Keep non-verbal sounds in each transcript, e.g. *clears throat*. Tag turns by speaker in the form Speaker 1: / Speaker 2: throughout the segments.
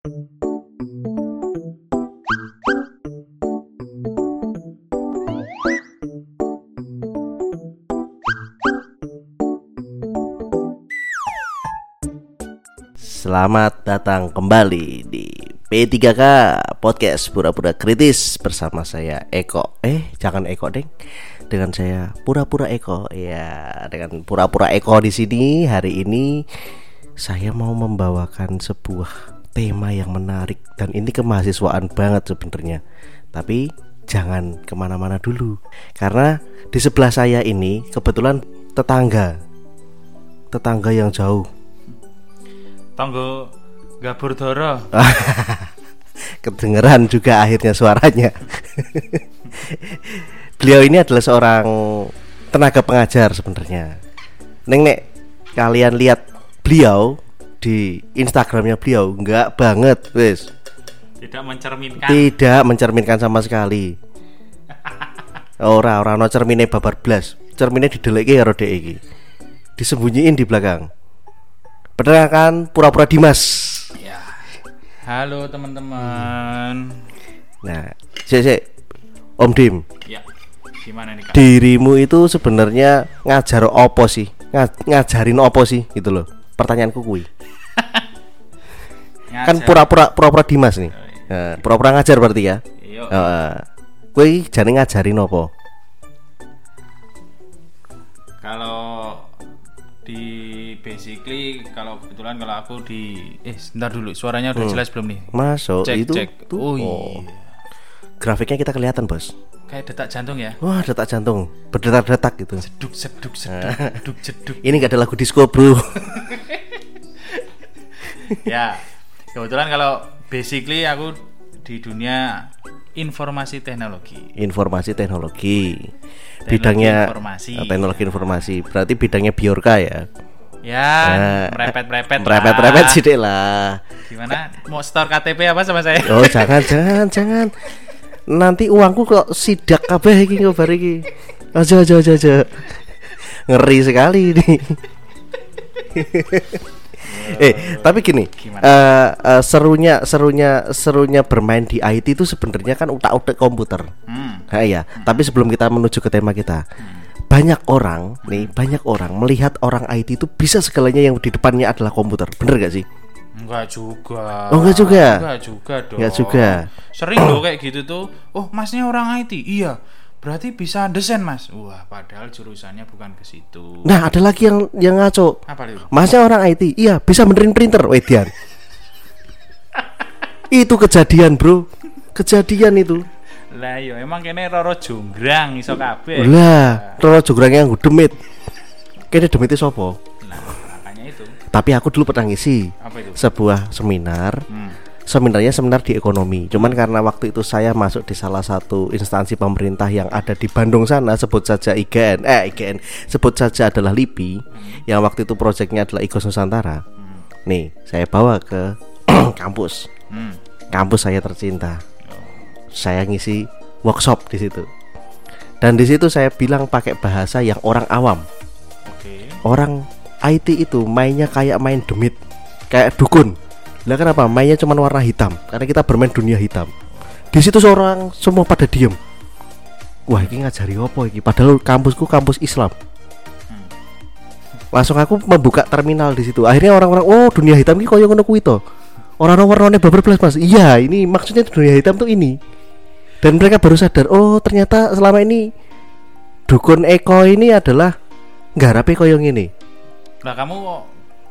Speaker 1: Selamat datang kembali di P3K Podcast Pura-Pura Kritis bersama saya Eko. Eh, jangan Eko, Deng. Dengan saya Pura-Pura Eko. Ya, dengan Pura-Pura Eko di sini hari ini saya mau membawakan sebuah tema yang menarik dan ini kemahasiswaan banget sebenarnya. Tapi jangan ke mana-mana dulu karena di sebelah saya ini kebetulan tetangga tetangga yang jauh
Speaker 2: Tonggo Gabur Doro. *laughs*
Speaker 1: kedengeran juga akhirnya suaranya. *laughs* Beliau ini adalah seorang tenaga pengajar sebenarnya. Neng nek kalian lihat beliau di Instagramnya beliau nggak banget, wes
Speaker 2: Tidak mencerminkan.
Speaker 1: tidak mencerminkan sama sekali. *laughs* Ora ora no cermine babar blas. Cermine dideleke karo dhek iki. Disembunyiin di belakang. Perkenalkan pura-pura Dimas.
Speaker 2: Ya. Halo teman-teman.
Speaker 1: Nah, sik sik. Om Dim,
Speaker 2: Ya. Gimana nih Kak?
Speaker 1: dirimu itu sebenarnya ngajar opo sih? Nga- ngajarin opo sih gitu loh. Pertanyaanku kuwi. *laughs* Kan pura-pura pura-pura Dimas nih. Nah, pura-pura ngajar berarti ya.
Speaker 2: Iya.
Speaker 1: Heeh. Kowe iki jane ngajarin opo?
Speaker 2: Kalau di basically kalau kebetulan kalau aku di eh sebentar dulu suaranya udah jelas belum nih?
Speaker 1: Masuk
Speaker 2: Cek
Speaker 1: Hmm. itu
Speaker 2: cek.
Speaker 1: tuh,
Speaker 2: Oh,
Speaker 1: oh.
Speaker 2: iya.
Speaker 1: Grafiknya kita kelihatan, Bos.
Speaker 2: Kayak detak jantung ya.
Speaker 1: Wah, detak jantung berdetak-detak gitu.
Speaker 2: Seduk seduk seduk seduk seduk.
Speaker 1: Ini gak ada lagu disco, Bro. *laughs*
Speaker 2: ya. Kebetulan kalau basically aku di dunia informasi teknologi.
Speaker 1: Informasi teknologi.
Speaker 2: Teknologi
Speaker 1: bidangnya
Speaker 2: informasi.
Speaker 1: teknologi informasi. Berarti bidangnya biorka ya.
Speaker 2: Ya,
Speaker 1: Nah,
Speaker 2: merepet-merepet.
Speaker 1: Merepet-merepet sih lah.
Speaker 2: Gimana? Mau store KTP apa sama saya?
Speaker 1: Oh, jangan *laughs* jangan jangan. Nanti uangku kok sidak kabeh iki ngobar iki. Aja aja aja aja. Ngeri sekali ini. *laughs* eh, tapi gini,
Speaker 2: Gimana?
Speaker 1: eh, eh, serunya serunya serunya bermain di IT itu sebenarnya kan utak-utik komputer.
Speaker 2: Hmm.
Speaker 1: Nah, iya, tapi sebelum kita menuju ke tema kita, banyak orang nih, banyak orang melihat orang IT itu bisa segalanya yang di depannya adalah komputer. Bener gak sih?
Speaker 2: Enggak juga.
Speaker 1: Oh, enggak juga?
Speaker 2: Enggak juga dong.
Speaker 1: Enggak juga.
Speaker 2: Sering loh kayak gitu tuh. Oh, masnya orang IT. Iya. Berarti bisa desain, Mas. Wah, padahal jurusannya bukan ke situ.
Speaker 1: Nah, ada lagi yang yang ngaco.
Speaker 2: Apa itu?
Speaker 1: Masnya orang IT, iya bisa benerin printer, Wedian. *laughs* itu kejadian, bro. Kejadian itu.
Speaker 2: Lah yo emang kene Roro Jonggrang iso kabeh.
Speaker 1: Lah, Roro Jograng yang demit. Kayaknya demitnya sopo. Tapi aku dulu pernah ngisi
Speaker 2: Apa itu?
Speaker 1: sebuah seminar.
Speaker 2: Hmm.
Speaker 1: Seminarnya seminar di ekonomi. Cuman karena waktu itu saya masuk di salah satu instansi pemerintah yang ada di Bandung sana, sebut saja IGN, eh IGN, sebut saja adalah LIPI, yang waktu itu proyeknya adalah Igos Nusantara. Nih, saya bawa ke *clears throat* kampus.
Speaker 2: Hmm.
Speaker 1: Kampus saya tercinta. Saya ngisi workshop di situ. Dan di situ saya bilang pakai bahasa yang orang awam. Orang IT itu mainnya kayak main demit, kayak dukun. Lah kenapa? Mainnya cuma warna hitam karena kita bermain dunia hitam. Di situ seorang semua pada diem. Wah, ini ngajari apa ini? Padahal kampusku kampus Islam. Langsung aku membuka terminal di situ. Akhirnya orang-orang, oh dunia hitam ini koyo ngono kuwi to. Orang-orang warnanya babar belas mas. Iya, ini maksudnya dunia hitam tuh ini. Dan mereka baru sadar, oh ternyata selama ini dukun Eko ini adalah ngarape koyo ngene.
Speaker 2: Lah kamu kok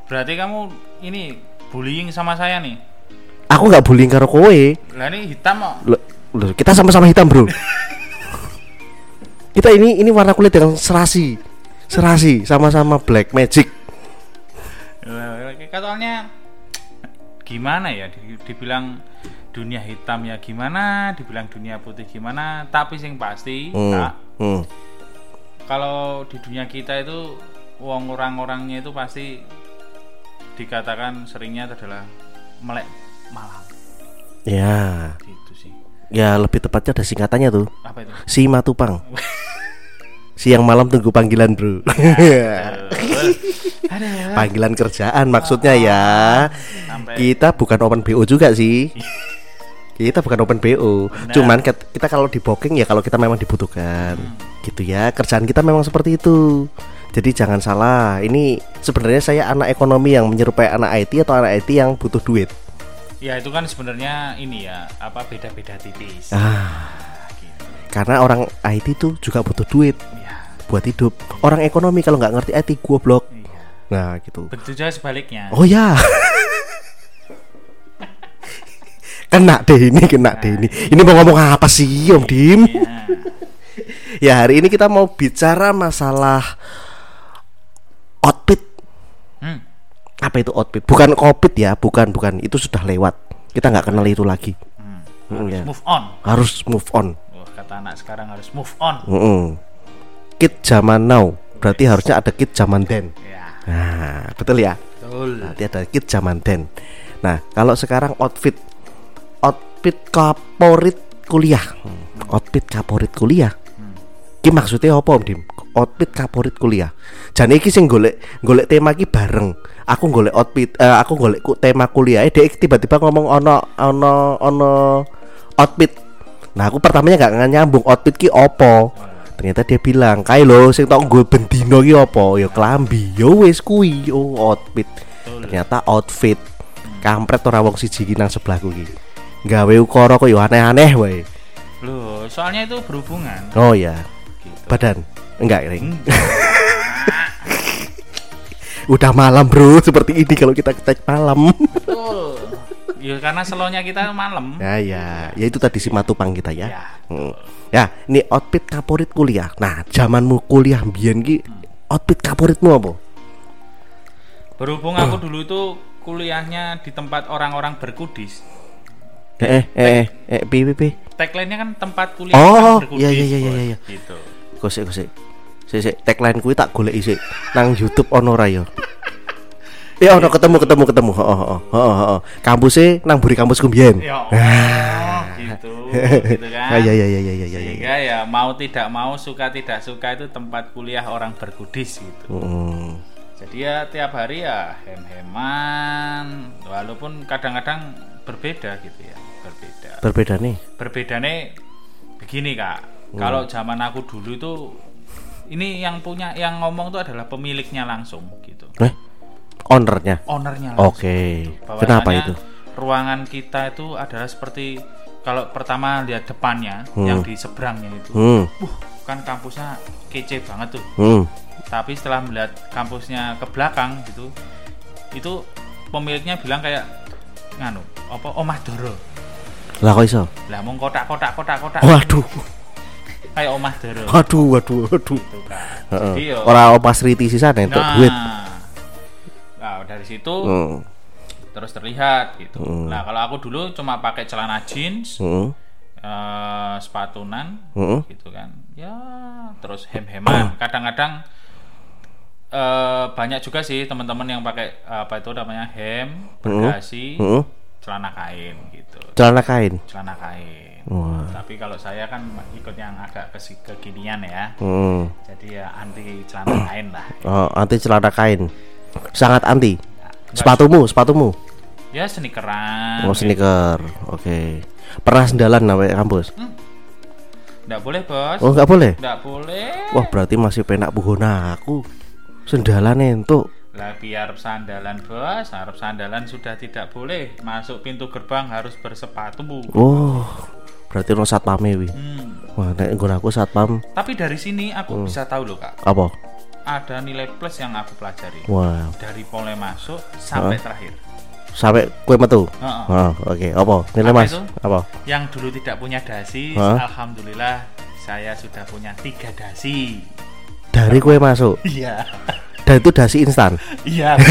Speaker 2: berarti kamu ini bullying sama saya nih.
Speaker 1: Aku nggak bullying karo kowe.
Speaker 2: Lah ini hitam kok.
Speaker 1: Loh, loh, kita sama-sama hitam, Bro. *laughs* kita ini ini warna kulit yang serasi. Serasi, sama-sama black magic.
Speaker 2: Katanya gimana ya di- dibilang dunia hitam ya gimana, dibilang dunia putih gimana, tapi sing pasti
Speaker 1: Hmm.
Speaker 2: Kak,
Speaker 1: hmm.
Speaker 2: kalau di dunia kita itu uang orang-orangnya itu pasti dikatakan seringnya adalah melek malam
Speaker 1: Ya,
Speaker 2: gitu sih
Speaker 1: ya lebih tepatnya ada singkatannya tuh.
Speaker 2: apa itu
Speaker 1: Si Matupang. Siang malam tunggu panggilan, Bro.
Speaker 2: Aduh.
Speaker 1: Panggilan kerjaan maksudnya ya.
Speaker 2: Sampai
Speaker 1: Kita bukan open BO juga sih. Kita bukan open BO.
Speaker 2: Benar.
Speaker 1: Cuman kita kalau di booking ya kalau kita memang dibutuhkan.
Speaker 2: Hmm.
Speaker 1: Gitu ya. Kerjaan kita memang seperti itu. Jadi jangan salah. Ini sebenarnya saya anak ekonomi yang menyerupai anak IT atau anak IT yang butuh duit.
Speaker 2: ya itu kan sebenarnya ini ya apa beda-beda tipis.
Speaker 1: Ah,
Speaker 2: Gitu.
Speaker 1: karena orang IT tuh juga butuh duit
Speaker 2: Iya.
Speaker 1: buat hidup. Orang ekonomi kalau nggak ngerti IT goblok.
Speaker 2: Iya.
Speaker 1: Nah, gitu.
Speaker 2: Begitu juga sebaliknya.
Speaker 1: Oh ya. kena deh ini, kena deh ini. Ini mau ngomong apa sih, Om Dim?
Speaker 2: Iya. *laughs*
Speaker 1: Ya, hari ini kita mau bicara masalah outfit.
Speaker 2: Hmm.
Speaker 1: Apa itu outfit? Bukan covid ya, bukan, bukan. Itu sudah lewat. Kita nggak kenal itu lagi.
Speaker 2: Hmm.
Speaker 1: Hmm, ya.
Speaker 2: Move on.
Speaker 1: Harus move on.
Speaker 2: Wah, kata anak sekarang harus move on.
Speaker 1: Mm-mm. Kit zaman now. Berarti harusnya ada kit zaman then.
Speaker 2: Ya.
Speaker 1: Nah, betul ya?
Speaker 2: Betul.
Speaker 1: Nanti ada kit zaman then. Nah, kalau sekarang outfit outfit kaporit kuliah. Hmm, Outfit kaporit kuliah.
Speaker 2: Hmm.
Speaker 1: Ki maksudnya apa Om Dim? Outfit kaporit kuliah. Jane iki sing golek golek tema ki bareng. Aku golek outfit eh, aku golek ku, tema kuliah. Eh dia tiba-tiba ngomong ono ono ono outfit. Nah, aku pertamanya gak nyambung outfit ki opo. Ternyata dia bilang, "Kae lho sing tok nggo bendino ki opo? Ya klambi. Ya wis kuwi, oh outfit." Ternyata outfit. Kampret ora wong siji ki nang sebelahku ki. Gawe ukara kok ya aneh-aneh wae.
Speaker 2: Loh, soalnya itu berhubungan.
Speaker 1: Oh ya,
Speaker 2: Gitu.
Speaker 1: badan. Enggak, Ring. *laughs* Udah malam bro Seperti ini kalau kita tag malam
Speaker 2: Betul. Ya karena selonya kita malam.
Speaker 1: Ya ya Ya itu tadi si matupang kita ya
Speaker 2: Ya.
Speaker 1: Hmm. Ya ini outfit kaporit kuliah Nah zamanmu kuliah Bian ki Outfit kaporitmu apa?
Speaker 2: Berhubung aku dulu itu kuliahnya di tempat orang-orang berkudis.
Speaker 1: Eh eh eh eh pi pi pi
Speaker 2: Tagline-nya kan tempat kuliah
Speaker 1: Oh,
Speaker 2: orang berkudis.
Speaker 1: iya, iya, iya, iya, iya.
Speaker 2: Gitu.
Speaker 1: Kosek kosek Sik tagline kuwi tak golek isik Nang Youtube ono ra yo Eh *laughs* ono ketemu ketemu ketemu Heeh heeh heeh heeh. Kampusnya nang buri kampusku mbiyen.
Speaker 2: Ya Allah, gitu. gitu *laughs* kan.
Speaker 1: Ah, iya iya iya iya iya iya.
Speaker 2: Sehingga ya mau tidak mau suka tidak suka itu tempat kuliah orang berkudis gitu.
Speaker 1: Hmm.
Speaker 2: Jadi ya tiap hari ya hem-heman walaupun kadang-kadang berbeda gitu ya, berbeda.
Speaker 1: Berbeda nih.
Speaker 2: Berbedanya begini Kak.
Speaker 1: Hmm.
Speaker 2: Kalau zaman aku dulu itu ini yang punya yang ngomong itu adalah pemiliknya langsung gitu.
Speaker 1: Eh, ownernya.
Speaker 2: Ownernya.
Speaker 1: Oke.
Speaker 2: Bahwasanya
Speaker 1: Kenapa itu?
Speaker 2: Ruangan kita itu adalah seperti kalau pertama lihat depannya
Speaker 1: Hmm.
Speaker 2: yang di seberangnya itu.
Speaker 1: Hmm.
Speaker 2: Wuh, kan kampusnya kece banget tuh.
Speaker 1: Hmm.
Speaker 2: Tapi setelah melihat kampusnya ke belakang gitu, itu pemiliknya bilang kayak nganu, apa omah doro.
Speaker 1: Lah kok iso?
Speaker 2: Lah mung kotak-kotak kotak-kotak
Speaker 1: Waduh.
Speaker 2: Kayak omah doro.
Speaker 1: Waduh, waduh, waduh.
Speaker 2: Gitu kan.
Speaker 1: Heeh.
Speaker 2: Jadi yo
Speaker 1: Ora opas riti sisan entuk
Speaker 2: nah,
Speaker 1: duit.
Speaker 2: Nah, dari situ
Speaker 1: Hmm.
Speaker 2: terus terlihat gitu.
Speaker 1: Hmm.
Speaker 2: Nah, kalau aku dulu cuma pakai celana jeans,
Speaker 1: Hmm.
Speaker 2: eh, sepatunan
Speaker 1: Hmm.
Speaker 2: gitu kan ya terus hem-heman kadang-kadang eh, banyak juga sih teman-teman yang pakai apa itu namanya hem berdasi
Speaker 1: Hmm.
Speaker 2: celana kain gitu
Speaker 1: Celana kain.
Speaker 2: celana kain
Speaker 1: Wah.
Speaker 2: tapi kalau saya kan ikut yang agak ke kekinian ya
Speaker 1: Hmm.
Speaker 2: jadi ya anti celana *clears throat* kain lah
Speaker 1: Oh, anti celana kain. Sangat anti.
Speaker 2: Nah, enggak-
Speaker 1: Sepatumu, sepatumu.
Speaker 2: ya sneakeran
Speaker 1: Oh, sneaker. Oke. Pernah sendalan sampai kampus?
Speaker 2: nggak boleh bos
Speaker 1: Oh, nggak boleh.
Speaker 2: nggak boleh
Speaker 1: Wah, berarti masih penak buhona aku. Sendalan entuk.
Speaker 2: Lah biar sandalan bos, harap sandalan sudah tidak boleh masuk pintu gerbang harus bersepatu.
Speaker 1: Oh, berarti ono satpame wi.
Speaker 2: Hmm.
Speaker 1: Wah, nek nggon aku satpam
Speaker 2: Tapi dari sini
Speaker 1: Hmm.
Speaker 2: aku bisa tahu loh kak,
Speaker 1: apa?
Speaker 2: ada nilai plus yang aku pelajari
Speaker 1: Wah,
Speaker 2: dari mulai masuk sampai terakhir.
Speaker 1: sampai kue metu.
Speaker 2: Heeh.
Speaker 1: Oh, oke. Apa? Nilai
Speaker 2: Apa
Speaker 1: Mas?
Speaker 2: itu?
Speaker 1: Apa?
Speaker 2: Yang dulu tidak punya dasi,
Speaker 1: Hah?
Speaker 2: alhamdulillah saya sudah punya tiga dasi.
Speaker 1: Dari kue masuk. *laughs*
Speaker 2: Iya,
Speaker 1: Dan itu dasi instan.
Speaker 2: iya. *laughs*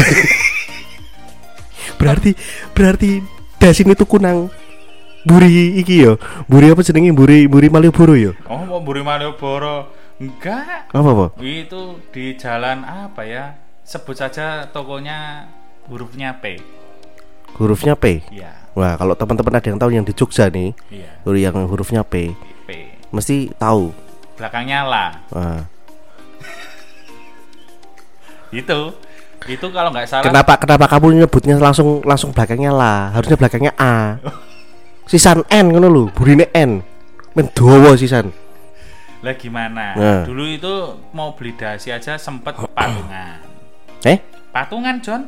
Speaker 1: Berarti berarti dasi itu kunang buri iki yo. Buri apa jenenge? Buri buri Malioboro yo.
Speaker 2: oh mau buri Malioboro? Enggak.
Speaker 1: Apa apa?
Speaker 2: Itu di jalan apa ya? Sebut saja tokonya hurufnya P.
Speaker 1: Hurufnya P.
Speaker 2: Iya,
Speaker 1: Wah, kalau teman-teman ada yang tahu yang di Jogja nih, huruf yang hurufnya P,
Speaker 2: P.
Speaker 1: mesti tahu.
Speaker 2: Belakangnya lah.
Speaker 1: Wah. *laughs*
Speaker 2: itu itu kalau nggak salah
Speaker 1: Kenapa kenapa kamu nyebutnya langsung langsung belakangnya lah? Harusnya belakangnya A. *laughs* Sisan N ngono lho, burine N. Men dawa sisan.
Speaker 2: lah gimana
Speaker 1: Nah.
Speaker 2: dulu itu mau beli dasi aja sempet patungan
Speaker 1: Eh?
Speaker 2: patungan John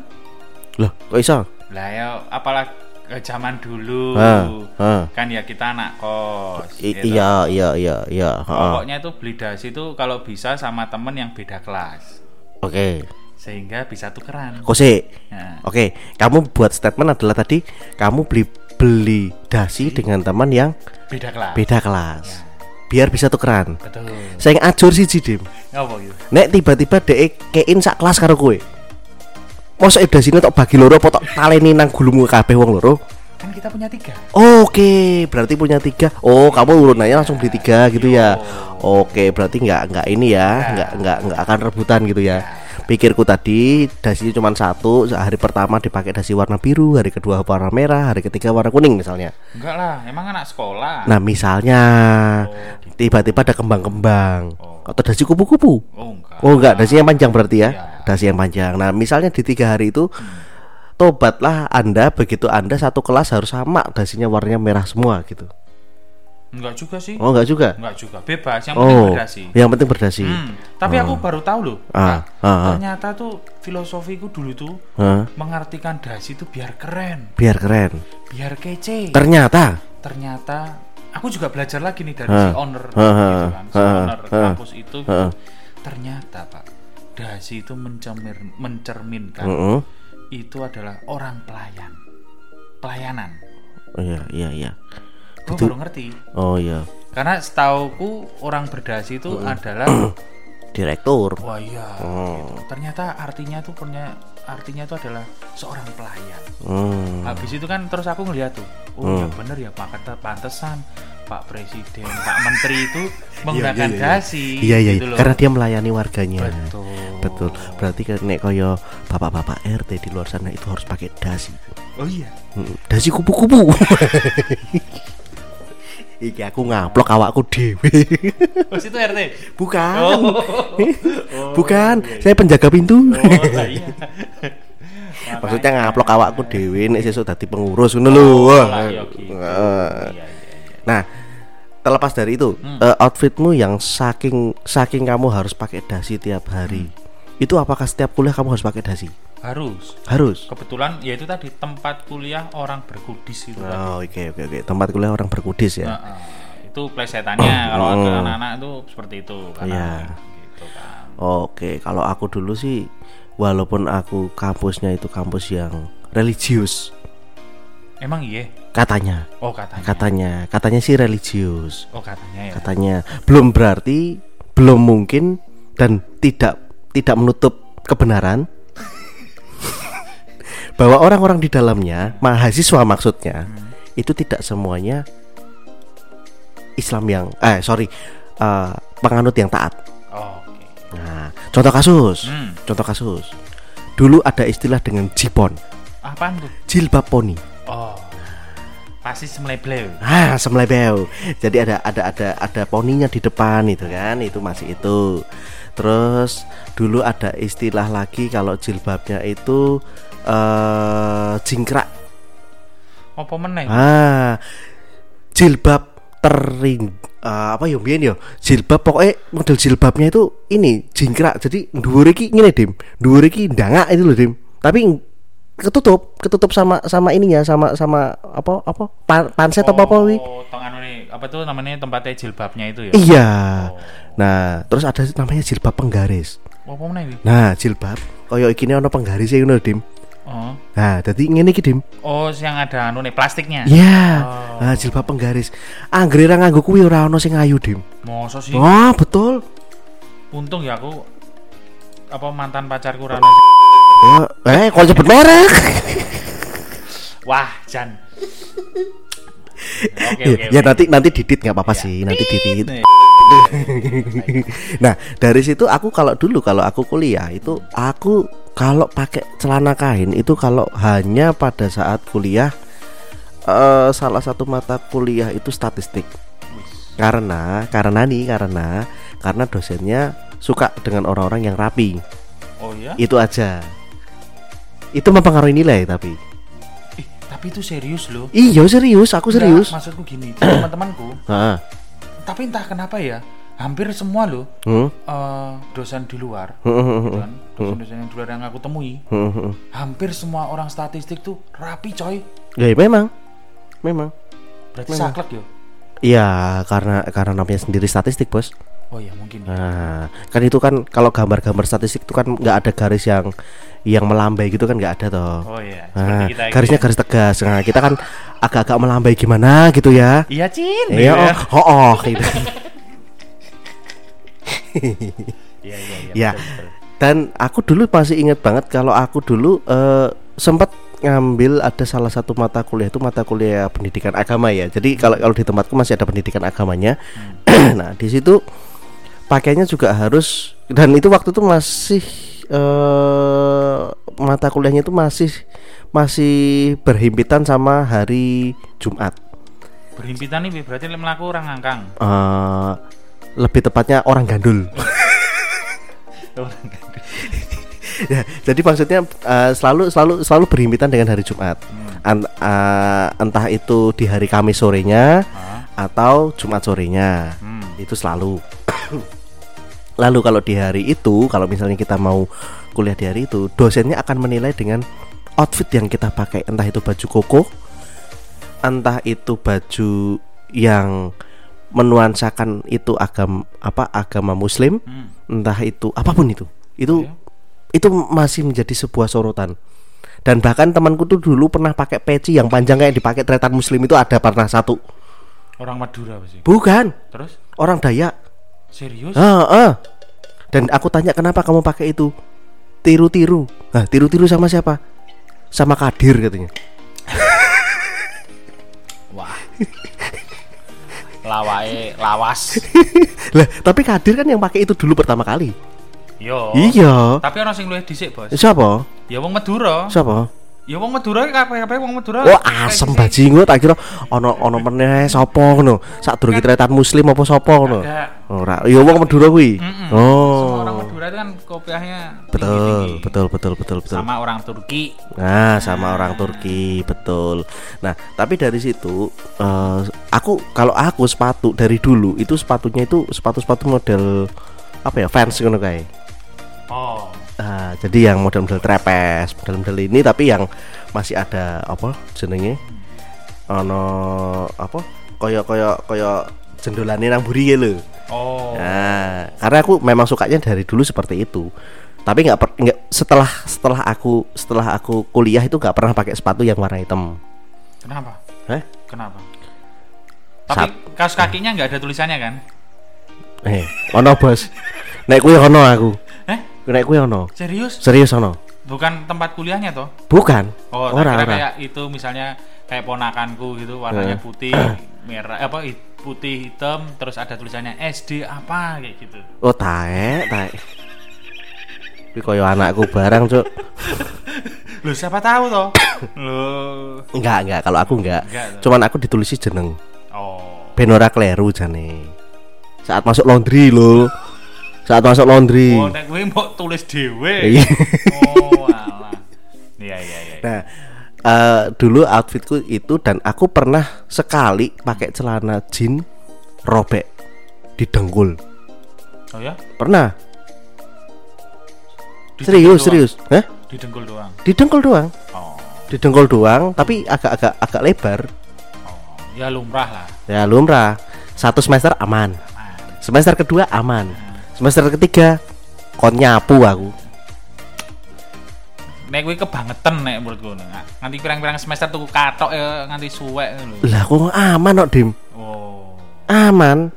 Speaker 1: Loh, kok iso?
Speaker 2: lah ya apalagi eh, zaman dulu
Speaker 1: Ah, ah.
Speaker 2: kan ya kita anak kos
Speaker 1: I-
Speaker 2: gitu.
Speaker 1: iya, iya, iya, iya.
Speaker 2: pokoknya itu beli dasi itu kalau bisa sama temen yang beda kelas
Speaker 1: Oke.
Speaker 2: sehingga bisa tukeran
Speaker 1: Kose.
Speaker 2: Nah,
Speaker 1: Oke, kamu buat statement adalah tadi kamu beli beli dasi dengan teman yang
Speaker 2: beda kelas
Speaker 1: beda kelas. Biar bisa tukeran.
Speaker 2: betul
Speaker 1: Saya ngajur sih Dim.
Speaker 2: apa gitu
Speaker 1: Nek tiba-tiba dhek kein sak kelas karo kowe. Mosok dasi tok bagi loro apa tok taleni nang gulumu kabeh wong loro?
Speaker 2: kan kita punya tiga
Speaker 1: Oke, berarti punya tiga. Oh, kamu urunannya langsung beli tiga gitu ya. Oke, berarti nggak nggak ini ya, nggak nggak nggak akan rebutan gitu ya. Pikirku tadi dasinya cuma satu. Hari pertama dipakai dasi warna biru, hari kedua warna merah, hari ketiga warna kuning misalnya.
Speaker 2: enggak lah emang anak sekolah
Speaker 1: Nah, misalnya tiba-tiba ada kembang-kembang atau dasi kupu-kupu.
Speaker 2: oh enggak
Speaker 1: Oh enggak, dasi yang panjang berarti ya.
Speaker 2: Iya.
Speaker 1: Dasi yang panjang. Nah, misalnya di tiga hari itu tobatlah Anda begitu Anda satu kelas harus sama dasinya warnanya merah semua gitu.
Speaker 2: Enggak juga sih
Speaker 1: Oh enggak juga.
Speaker 2: enggak juga bebas yang penting
Speaker 1: Oh,
Speaker 2: berdasi
Speaker 1: yang penting berdasi.
Speaker 2: Hmm, tapi aku baru tahu loh
Speaker 1: Ah, ah, ah.
Speaker 2: ternyata tuh filosofiku dulu tuh
Speaker 1: Hah?
Speaker 2: mengartikan dasi itu biar keren
Speaker 1: biar keren.
Speaker 2: biar kece
Speaker 1: Ternyata,
Speaker 2: ternyata aku juga belajar lagi nih dari
Speaker 1: Hah.
Speaker 2: si owner
Speaker 1: Hah,
Speaker 2: gitu kan si
Speaker 1: hah,
Speaker 2: owner
Speaker 1: hah.
Speaker 2: kampus itu gitu. Ternyata pak dasi itu mencemir, mencerminkan
Speaker 1: Heeh.
Speaker 2: itu adalah orang pelayan pelayanan
Speaker 1: Oh, iya, iya, iya.
Speaker 2: Gue
Speaker 1: Itu-
Speaker 2: baru ngerti
Speaker 1: Oh iya,
Speaker 2: karena setauku orang berdasi itu adalah *clears throat*
Speaker 1: direktur.
Speaker 2: wah iya
Speaker 1: Oh.
Speaker 2: gitu. ternyata artinya tuh punya artinya itu adalah seorang pelayan
Speaker 1: Hmm.
Speaker 2: habis itu kan terus aku ngeliat tuh oh ya bener ya pak kata pantesan pak presiden pak menteri itu *laughs* menggunakan
Speaker 1: iya, iya.
Speaker 2: dasi
Speaker 1: Iya, iya,
Speaker 2: gitu
Speaker 1: iya.
Speaker 2: loh.
Speaker 1: karena dia melayani warganya.
Speaker 2: betul
Speaker 1: Betul. Berarti kan nek koyo bapak-bapak RT di luar sana itu harus pakai dasi.
Speaker 2: oh iya
Speaker 1: Dasi kupu-kupu. *laughs* Iki aku ngaplok awakku dhewe.
Speaker 2: oh itu RT
Speaker 1: Bukan.
Speaker 2: oh, *laughs*
Speaker 1: Bukan, saya penjaga pintu.
Speaker 2: oh iya *laughs*
Speaker 1: Maksudnya ngaplok awakku dhewe nek sesuk dadi pengurus ngono lho.
Speaker 2: Oh, iya. Iya, iya, iya.
Speaker 1: Nah, terlepas dari itu, eh, outfitmu yang saking saking kamu harus pakai dasi tiap hari. Itu apakah setiap kuliah kamu harus pakai dasi?
Speaker 2: Harus
Speaker 1: Harus.
Speaker 2: kebetulan ya itu tadi tempat kuliah orang berkudis itu.
Speaker 1: Oh, oke oke oke. Tempat kuliah orang berkudis ya.
Speaker 2: Nah, eh, itu plesetannya kalau
Speaker 1: Hmm.
Speaker 2: ada anak-anak itu seperti itu karena
Speaker 1: Iya.
Speaker 2: gitu kan
Speaker 1: Oke, kalau aku dulu sih walaupun aku kampusnya itu kampus yang religius
Speaker 2: emang iya
Speaker 1: katanya.
Speaker 2: oh katanya
Speaker 1: Katanya, katanya sih religius.
Speaker 2: oh katanya ya
Speaker 1: Katanya belum berarti belum mungkin dan tidak tidak menutup kebenaran bahwa orang-orang di dalamnya mahasiswa maksudnya itu tidak semuanya Islam yang eh sorry eh, penganut yang taat.
Speaker 2: oh, oke
Speaker 1: Nah, contoh kasus,
Speaker 2: Hmm.
Speaker 1: contoh kasus. Dulu ada istilah dengan jipon,
Speaker 2: apaan tuh
Speaker 1: jilbab poni.
Speaker 2: oh pasti semelebleu
Speaker 1: Ah, semlebel. Jadi ada ada ada ada poninya di depan itu kan, itu masih itu. Terus dulu ada istilah lagi kalau jilbabnya itu eh jingkrak.
Speaker 2: apa meneh?
Speaker 1: Ah, jilbab tering. Eh, apa ya mbiyen ya? Jilbab pokoknya model jilbabnya itu ini jingkrak. Jadi dhuwur iki ngene dim. Dhuwur iki ndangak itu loh dim. Tapi ketutup ketutup sama sama ininya sama sama apa apa? Pan, panset apa apa wi?
Speaker 2: oh tong anu nih apa tuh namanya tempatnya jilbabnya itu ya?
Speaker 1: Iya. Nah terus ada namanya jilbab penggaris.
Speaker 2: Apa meneh wi?
Speaker 1: Nah jilbab koyo iki ono penggaris ngono dim
Speaker 2: oh
Speaker 1: nah jadi ngene iki dim
Speaker 2: oh yang ada anu nih plastiknya
Speaker 1: Iya,
Speaker 2: Oh.
Speaker 1: nah, jilbab penggaris. Anggere ra nganggo kuwi ora ono sing ayu, Dim.
Speaker 2: sih
Speaker 1: Wah, betul.
Speaker 2: untung ya aku apa mantan pacarku Rana
Speaker 1: Wah, eh, kok nyebut merek?
Speaker 2: wah Jan oke
Speaker 1: ya,
Speaker 2: oke
Speaker 1: ya nanti nanti didit nggak apa-apa sih, nanti didit. *laughs* Nah, dari situ aku kalau dulu kalau aku kuliah itu aku kalau pakai celana kain itu kalau hanya pada saat kuliah eh, salah satu mata kuliah itu statistik. Karena karena nih karena karena dosennya suka dengan orang-orang yang rapi.
Speaker 2: Oh ya?
Speaker 1: Itu aja. Itu mempengaruhi nilai tapi.
Speaker 2: Ih, tapi itu serius loh.
Speaker 1: Iya serius, aku serius.
Speaker 2: Enggak, maksudku gini, teman-temanku. Tapi entah kenapa ya, hampir semua loh
Speaker 1: Hmm.
Speaker 2: eh, dosen di luar, gitu kan, dosen-dosen yang di luar yang aku temui, hampir semua orang statistik tuh rapi coy.
Speaker 1: Ya memang. Memang.
Speaker 2: Berarti saklek yo.
Speaker 1: Iya, karena karena namanya sendiri statistik, Bos.
Speaker 2: Oh iya mungkin. ya.
Speaker 1: Nah, kan itu kan kalau gambar-gambar statistik itu kan nggak ada garis yang yang melambai gitu kan nggak ada toh.
Speaker 2: Oh iya.
Speaker 1: Nah,
Speaker 2: kita
Speaker 1: garisnya
Speaker 2: ya.
Speaker 1: garis tegas. Nah, kita kan agak-agak melambai gimana gitu ya.
Speaker 2: Iya Cin.
Speaker 1: Iya, oh, oh, oh, *laughs* gitu.
Speaker 2: Iya iya iya.
Speaker 1: Ya.
Speaker 2: betul, betul.
Speaker 1: Dan aku dulu masih ingat banget kalau aku dulu eh, sempat ngambil ada salah satu mata kuliah itu mata kuliah pendidikan agama ya. Jadi kalau kalau di tempatku masih ada pendidikan agamanya. *clears throat* nah, di situ pakainya juga harus dan itu waktu itu masih eh mata kuliahnya itu masih masih berhimpitan sama hari Jumat.
Speaker 2: Berhimpitan nih berarti melaku orang ngangkang.
Speaker 1: Eh lebih tepatnya orang gandul. *laughs* *laughs* ya, jadi maksudnya eh, selalu selalu selalu berhimpitan dengan hari Jumat. An- eh, entah itu di hari Kamis sorenya
Speaker 2: Ah,
Speaker 1: atau Jumat sorenya.
Speaker 2: hmm.
Speaker 1: Itu selalu. Lalu kalau di hari itu, kalau misalnya kita mau kuliah di hari itu, dosennya akan menilai dengan outfit yang kita pakai, entah itu baju koko, entah itu baju yang menuansakan itu agama apa agama Muslim,
Speaker 2: Hmm.
Speaker 1: entah itu apa pun itu. Itu
Speaker 2: Iya.
Speaker 1: itu masih menjadi sebuah sorotan. Dan bahkan temanku tuh dulu pernah pakai peci yang panjang kayak dipakai tretan muslim itu ada pernah satu.
Speaker 2: Orang Madura apa sih?
Speaker 1: Bukan,
Speaker 2: Terus
Speaker 1: orang Dayak.
Speaker 2: Serius?
Speaker 1: Ah, ah. Dan aku tanya kenapa kamu pakai itu? Tiru-tiru. Nah, tiru-tiru sama siapa? Sama Kadir katanya. *laughs*
Speaker 2: Wah. Lawae lawas. *laughs*
Speaker 1: lah, tapi Kadir kan yang pakai itu dulu pertama kali.
Speaker 2: Yo.
Speaker 1: Iya.
Speaker 2: Tapi orang sing luwih dhisik, Bos.
Speaker 1: Siapa?
Speaker 2: Ya wong Madura.
Speaker 1: Siapa?
Speaker 2: Ya wong Madura kabeh-kabeh wong Madura.
Speaker 1: Oh, asem bajingan tak kira ono ono meneh sapa ngono. Sadurunge tretan muslim apa sapa ngono. Ora, ya wong Madura kuwi. Oh.
Speaker 2: Semua orang Madura itu kan kopiahnya
Speaker 1: Betul, betul, betul, betul, betul.
Speaker 2: Sama orang Turki.
Speaker 1: Nah, sama orang Turki, betul. Nah, tapi dari situ eh, aku kalau aku sepatu dari dulu itu sepatunya itu sepatu-sepatu model apa ya fans ngono kae.
Speaker 2: Oh.
Speaker 1: Ah, jadi yang model-model trepes, model-model ini tapi yang masih ada apa jenenge? Ono apa? Koyo koyo koyo jendolane nang buri ya lho.
Speaker 2: Oh.
Speaker 1: Nah, karena aku memang sukanya dari dulu seperti itu. Tapi nggak nggak setelah setelah aku setelah aku kuliah itu nggak pernah pakai sepatu yang warna hitam.
Speaker 2: Kenapa?
Speaker 1: Eh?
Speaker 2: Kenapa? Tapi kaos kakinya nggak ada tulisannya kan?
Speaker 1: Eh, ono bos. Nek kuwi ono aku.
Speaker 2: Eh?
Speaker 1: Nek kuwi ono.
Speaker 2: Serius?
Speaker 1: Serius ono.
Speaker 2: Bukan tempat kuliahnya toh?
Speaker 1: Bukan.
Speaker 2: Oh,
Speaker 1: ora ora.
Speaker 2: kayak itu misalnya kayak ponakanku gitu warnanya *clears throat*
Speaker 1: Eh.
Speaker 2: putih, merah apa hi- putih hitam terus ada tulisannya SD apa kayak gitu.
Speaker 1: Oh, taek, taek. Kuwi koyo anakku barang, Cuk. *laughs*
Speaker 2: Loh, siapa tahu toh? *coughs* Loh.
Speaker 1: Enggak, enggak. Kalau aku enggak.
Speaker 2: Enggak.
Speaker 1: Cuman aku ditulisi jeneng.
Speaker 2: Oh.
Speaker 1: Ben ora kleru jane. Saat masuk laundry lho. Saat masuk laundry.
Speaker 2: Oh, nek mau tulis dhewe.
Speaker 1: Iya.
Speaker 2: oh, alah. Iya, iya, iya.
Speaker 1: Nah, eh, dulu outfitku itu dan aku pernah sekali pakai celana jean robek di dengkul.
Speaker 2: Oh ya?
Speaker 1: Pernah.
Speaker 2: Di
Speaker 1: serius, serius. Hah?
Speaker 2: Di dengkul doang.
Speaker 1: Di dengkul doang.
Speaker 2: Oh.
Speaker 1: Di dengkul doang, tapi agak-agak agak lebar.
Speaker 2: Oh, ya lumrah lah.
Speaker 1: Ya lumrah. Satu semester aman.
Speaker 2: Aman.
Speaker 1: Semester kedua aman. Semester ketiga kon nyapu aku.
Speaker 2: Nek gue kebangetan nek menurut gue nganti pirang-pirang semester tuku katok ya nganti suwek lho.
Speaker 1: Lah kok aman kok, Dim?
Speaker 2: Oh.
Speaker 1: Aman.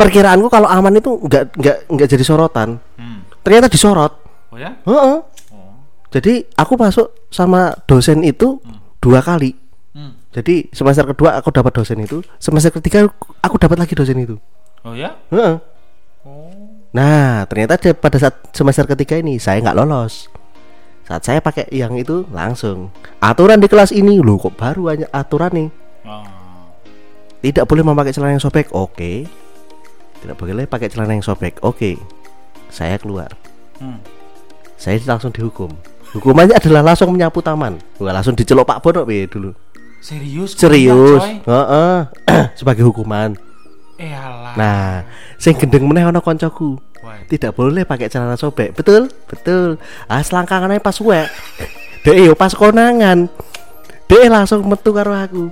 Speaker 1: Perkiraanku kalau aman itu nggak nggak nggak jadi sorotan.
Speaker 2: Hmm.
Speaker 1: Ternyata disorot.
Speaker 2: Oh ya?
Speaker 1: Heeh.
Speaker 2: Oh.
Speaker 1: Jadi aku masuk sama dosen itu dua kali.
Speaker 2: Hmm.
Speaker 1: Jadi semester kedua aku dapat dosen itu, semester ketiga aku dapat lagi dosen itu.
Speaker 2: Oh ya?
Speaker 1: Heeh.
Speaker 2: Oh.
Speaker 1: Nah ternyata pada saat semester ketiga ini saya nggak lolos. Saat saya pakai yang itu langsung aturan di kelas ini loh kok baru hanya aturan nih
Speaker 2: Oh.
Speaker 1: tidak boleh memakai celana yang sobek. Oke. Tidak boleh pakai celana yang sobek. Oke. Saya keluar.
Speaker 2: Hmm.
Speaker 1: saya langsung dihukum hukumannya adalah langsung menyapu taman Wah, langsung dicelok Pak Bono dulu
Speaker 2: Serius?
Speaker 1: serius
Speaker 2: kuliah, coy?
Speaker 1: Heeh. *clears throat* sebagai hukuman
Speaker 2: Eh alah.
Speaker 1: nah sing gendeng meneh ana koncoku. Tidak boleh pakai celana sobek. Betul? Betul. Ah selangkangannya pas suwek dek yo pas konangan. Dek langsung metu karo aku.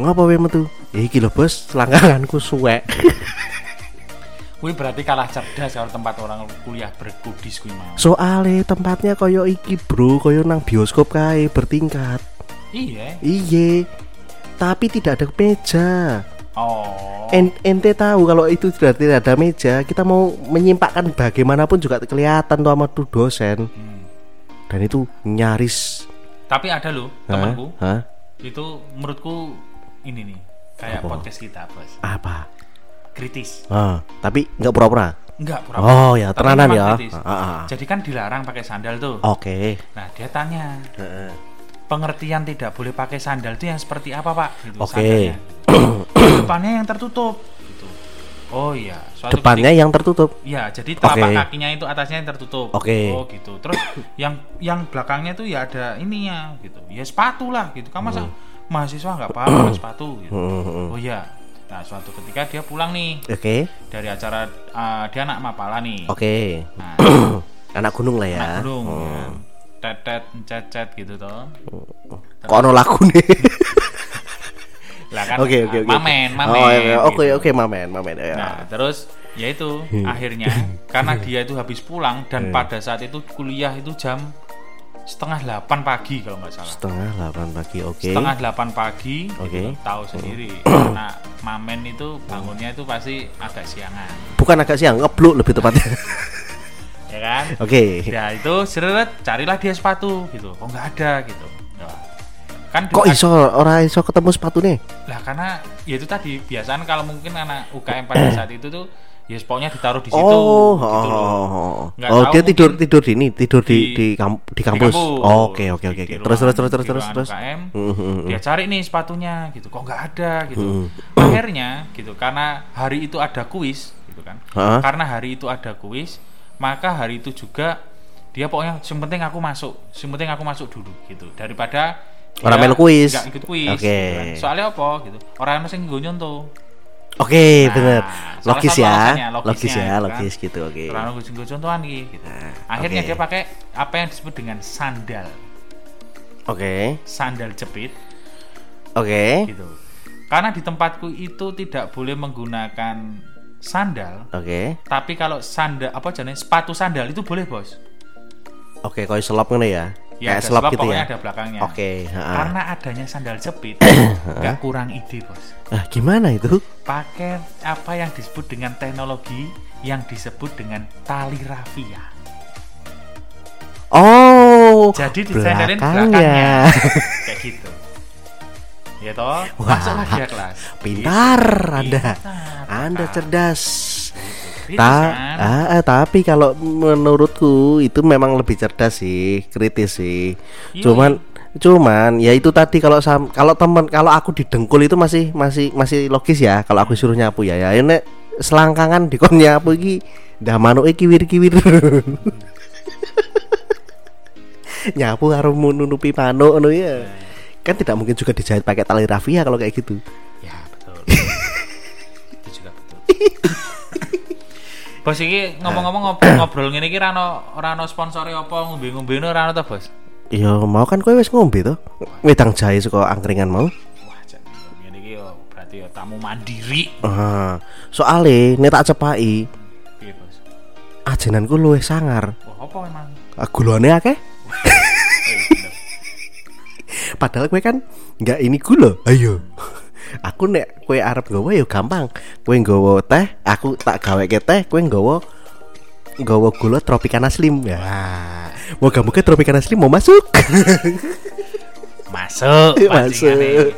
Speaker 1: Ngapa we metu? Iki lho bos selangkanganku suwek. *laughs*
Speaker 2: Kuwi berarti kalah cerdas kalau tempat orang kuliah berkudis kuwi mau.
Speaker 1: soalnya tempatnya koyo iki bro. Koyo nang bioskop kae bertingkat.
Speaker 2: Iya.
Speaker 1: iye. Tapi tidak ada meja
Speaker 2: Oh.
Speaker 1: En- ente tahu kalau itu sudah tidak ada meja kita mau menyimpakkan bagaimanapun juga kelihatan tuh sama tuh dosen
Speaker 2: Hmm.
Speaker 1: dan itu nyaris
Speaker 2: Tapi ada loh temanku
Speaker 1: Hah?
Speaker 2: itu menurutku ini nih kayak
Speaker 1: Apa?
Speaker 2: podcast kita bos
Speaker 1: apa
Speaker 2: kritis
Speaker 1: Ah, tapi nggak pura-pura.
Speaker 2: enggak pura
Speaker 1: Oh ya, tenanan ya. Ah, ah, ah.
Speaker 2: jadi kan dilarang pakai sandal tuh
Speaker 1: Oke.
Speaker 2: nah dia tanya
Speaker 1: Heeh.
Speaker 2: Pengertian tidak boleh pakai sandal itu yang seperti apa pak gitu,
Speaker 1: Oke.
Speaker 2: sandalnya. *clears throat* depannya yang tertutup gitu oh iya suatu
Speaker 1: Depannya yang tertutup.
Speaker 2: ketika- iya jadi telapak
Speaker 1: Oke.
Speaker 2: kakinya itu atasnya yang tertutup
Speaker 1: Oke.
Speaker 2: oh gitu terus yang yang belakangnya tuh ya ada ininya gitu ya sepatu lah gitu kan masa mahasiswa nggak paham *clears throat* sepatu gitu
Speaker 1: Hmm, hmm, hmm.
Speaker 2: oh iya nah suatu ketika dia pulang nih
Speaker 1: Oke.
Speaker 2: dari acara uh, dia anak mapala nih
Speaker 1: Oke.
Speaker 2: nah *clears throat*
Speaker 1: Anak gunung lah ya.
Speaker 2: anak gunung
Speaker 1: Hmm.
Speaker 2: ya. Tetet cecet gitu toh
Speaker 1: Kok ono lagu nih?
Speaker 2: lah kan
Speaker 1: Oke oke
Speaker 2: ah,
Speaker 1: oke.
Speaker 2: mamen mamen
Speaker 1: Oh, iya, oke
Speaker 2: gitu.
Speaker 1: oke mamen mamen ya.
Speaker 2: Nah, terus ya itu
Speaker 1: Hmm.
Speaker 2: akhirnya karena dia itu habis pulang dan pada saat itu kuliah itu jam setengah delapan pagi kalau nggak salah.
Speaker 1: Setengah delapan pagi. Oke.
Speaker 2: Setengah delapan pagi,
Speaker 1: Oke.
Speaker 2: gitu, tahu sendiri. Karena mamen itu bangunnya itu pasti agak siangan,
Speaker 1: Bukan agak siang, ngebluk lebih tepatnya. *laughs*
Speaker 2: ya kan?
Speaker 1: Oke.
Speaker 2: Ya itu seret, carilah dia sepatu gitu. Kok nggak ada gitu. Nah, kan
Speaker 1: Kok iso ora iso ketemu sepatu nih?
Speaker 2: lah karena ya itu tadi biasanya kalau mungkin anak UKM pada *clears throat* saat itu tuh ya pokoknya ditaruh di situ
Speaker 1: Oh,
Speaker 2: gitu loh.
Speaker 1: oh,
Speaker 2: Nggak
Speaker 1: oh
Speaker 2: tahu
Speaker 1: dia tidur tidur di ini, tidur di
Speaker 2: di-
Speaker 1: di, kam- di kampus. Oh, Oke oke oke. Terus terus terus terus terus terus.
Speaker 2: UKM,
Speaker 1: Hmm, hmm, hmm.
Speaker 2: dia cari nih sepatunya gitu kok nggak ada gitu akhirnya gitu karena hari itu ada kuis gitu kan
Speaker 1: Hah?
Speaker 2: karena hari itu ada kuis maka hari itu juga dia pokoknya yang penting aku masuk yang penting aku masuk dulu gitu daripada
Speaker 1: Orang melu kuis.
Speaker 2: nggak ikut kuis
Speaker 1: Oke.
Speaker 2: gitu kan. soalnya apa gitu orang yang gue nyontoh
Speaker 1: Oke,
Speaker 2: Nah,
Speaker 1: bener. Logis ya.
Speaker 2: alasannya,
Speaker 1: Logis ya,
Speaker 2: gitu
Speaker 1: logis
Speaker 2: kan.
Speaker 1: gitu. Oke.
Speaker 2: orang gue contohan gitu akhirnya
Speaker 1: oke.
Speaker 2: dia pakai apa yang disebut dengan sandal
Speaker 1: Oke.
Speaker 2: sandal jepit
Speaker 1: Oke.
Speaker 2: gitu. Karena di tempatku itu tidak boleh menggunakan sandal,
Speaker 1: Oke.
Speaker 2: tapi kalau sandal apa jenis sepatu sandal itu boleh bos.
Speaker 1: Oke, koyo selop ngene ya.
Speaker 2: Ya
Speaker 1: Kayak selop gitu ya.
Speaker 2: ada belakangnya.
Speaker 1: Oke, heeh.
Speaker 2: Karena adanya sandal jepit, *coughs* nggak kurang ide bos.
Speaker 1: Ah, gimana itu?
Speaker 2: Pakai apa yang disebut dengan teknologi yang disebut dengan tali rafia.
Speaker 1: Oh.
Speaker 2: Jadi disandalin
Speaker 1: belakangnya.
Speaker 2: belakangnya, *laughs* kayak gitu. Ya toh,
Speaker 1: Wah,
Speaker 2: masuklah dia kelas.
Speaker 1: Pintar Anda.
Speaker 2: Pintar,
Speaker 1: Anda cerdas.
Speaker 2: Kritis,
Speaker 1: Ta
Speaker 2: kan?
Speaker 1: ah, ah, tapi kalau menurutku itu memang lebih cerdas sih, kritis sih.
Speaker 2: Iya,
Speaker 1: Cuman cuman ya itu tadi kalau sam kalau temen kalau aku didengkul itu masih masih masih logis ya kalau aku suruh nyapu ya. Ya ini selangkangan dikon nyapu iki dah manuk iki kiwir-kiwir *laughs* nyapu harus nunupi manuk ngono ya kan tidak mungkin juga dijahit pakai tali rafia kalau kayak gitu
Speaker 2: Ya betul. *laughs* itu juga betul. bos ini ngomong-ngomong ngobrol, *coughs* ngobrol ngene iki ra ono ora ono sponsore apa ngombe-ngombe ora ono ta, Bos?
Speaker 1: Ya mau kan kowe wis ngombe to. Wedang jahe saka angkringan mau.
Speaker 2: Wah, jan ngene iki yo berarti yo tamu mandiri.
Speaker 1: Ah, soale nek tak cepaki
Speaker 2: Piye, Bos?
Speaker 1: ajenanku luwih sangar.
Speaker 2: Wah, apa emang?
Speaker 1: Ah, Gulane akeh. Padahal kowe kan nggak ini gula. Ayo. Aku nek kowe arep nggawa ya gampang. Kowe nggawa teh, aku tak gaweke teh, kowe nggawa nggawa gula Tropicana Slim. Ya. Moga-moga Tropicana Slim mau masuk. *laughs*
Speaker 2: Masuk, *laughs*
Speaker 1: Masuk.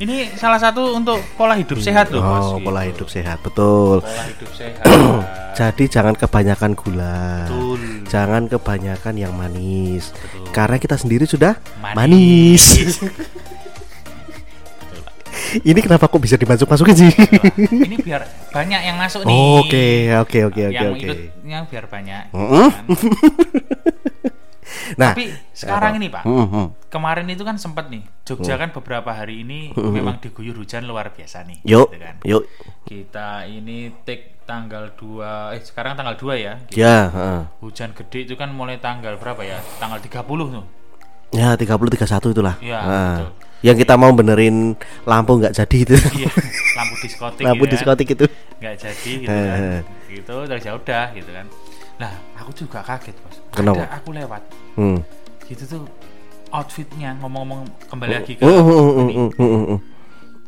Speaker 2: Ini salah satu untuk pola hidup sehat loh, Bos.
Speaker 1: Oh, pola
Speaker 2: Gitu.
Speaker 1: hidup sehat, betul.
Speaker 2: Pola hidup sehat. *clears throat*
Speaker 1: Jadi jangan kebanyakan gula.
Speaker 2: Betul.
Speaker 1: Jangan kebanyakan yang manis.
Speaker 2: Betul.
Speaker 1: Karena kita sendiri sudah
Speaker 2: Manis.
Speaker 1: manis. *laughs* Ini kenapa kok bisa dimasuk-masukin sih?
Speaker 2: ini biar banyak yang masuk nih
Speaker 1: Oke, oke, oke, oke,
Speaker 2: yang
Speaker 1: oke.
Speaker 2: ikutnya biar banyak
Speaker 1: Mm-mm.
Speaker 2: kan. *laughs*
Speaker 1: Nah,
Speaker 2: tapi sekarang ini pak
Speaker 1: mm, mm.
Speaker 2: kemarin itu kan sempat nih Jogja kan beberapa hari ini memang diguyur hujan luar biasa nih
Speaker 1: yuk,
Speaker 2: gitu kan.
Speaker 1: yuk.
Speaker 2: kita ini take tanggal 2 eh sekarang tanggal 2 ya
Speaker 1: Ya, heeh.
Speaker 2: hujan gede itu kan mulai tanggal berapa ya tanggal 30 tuh
Speaker 1: Ya 30 31 itulah.
Speaker 2: Iya,
Speaker 1: Nah,
Speaker 2: betul.
Speaker 1: Yang kita mau benerin lampu nggak jadi itu. *laughs*
Speaker 2: iya lampu diskotik
Speaker 1: lampu
Speaker 2: gitu kan.
Speaker 1: diskotik itu.
Speaker 2: nggak jadi gitu kan gitu terus ya udah gitu kan nah aku juga kaget bos
Speaker 1: Kenapa?
Speaker 2: ada aku lewat.
Speaker 1: Hmm.
Speaker 2: gitu tuh outfitnya ngomong-ngomong kembali lagi ke
Speaker 1: Mm, mm, mm,
Speaker 2: ini,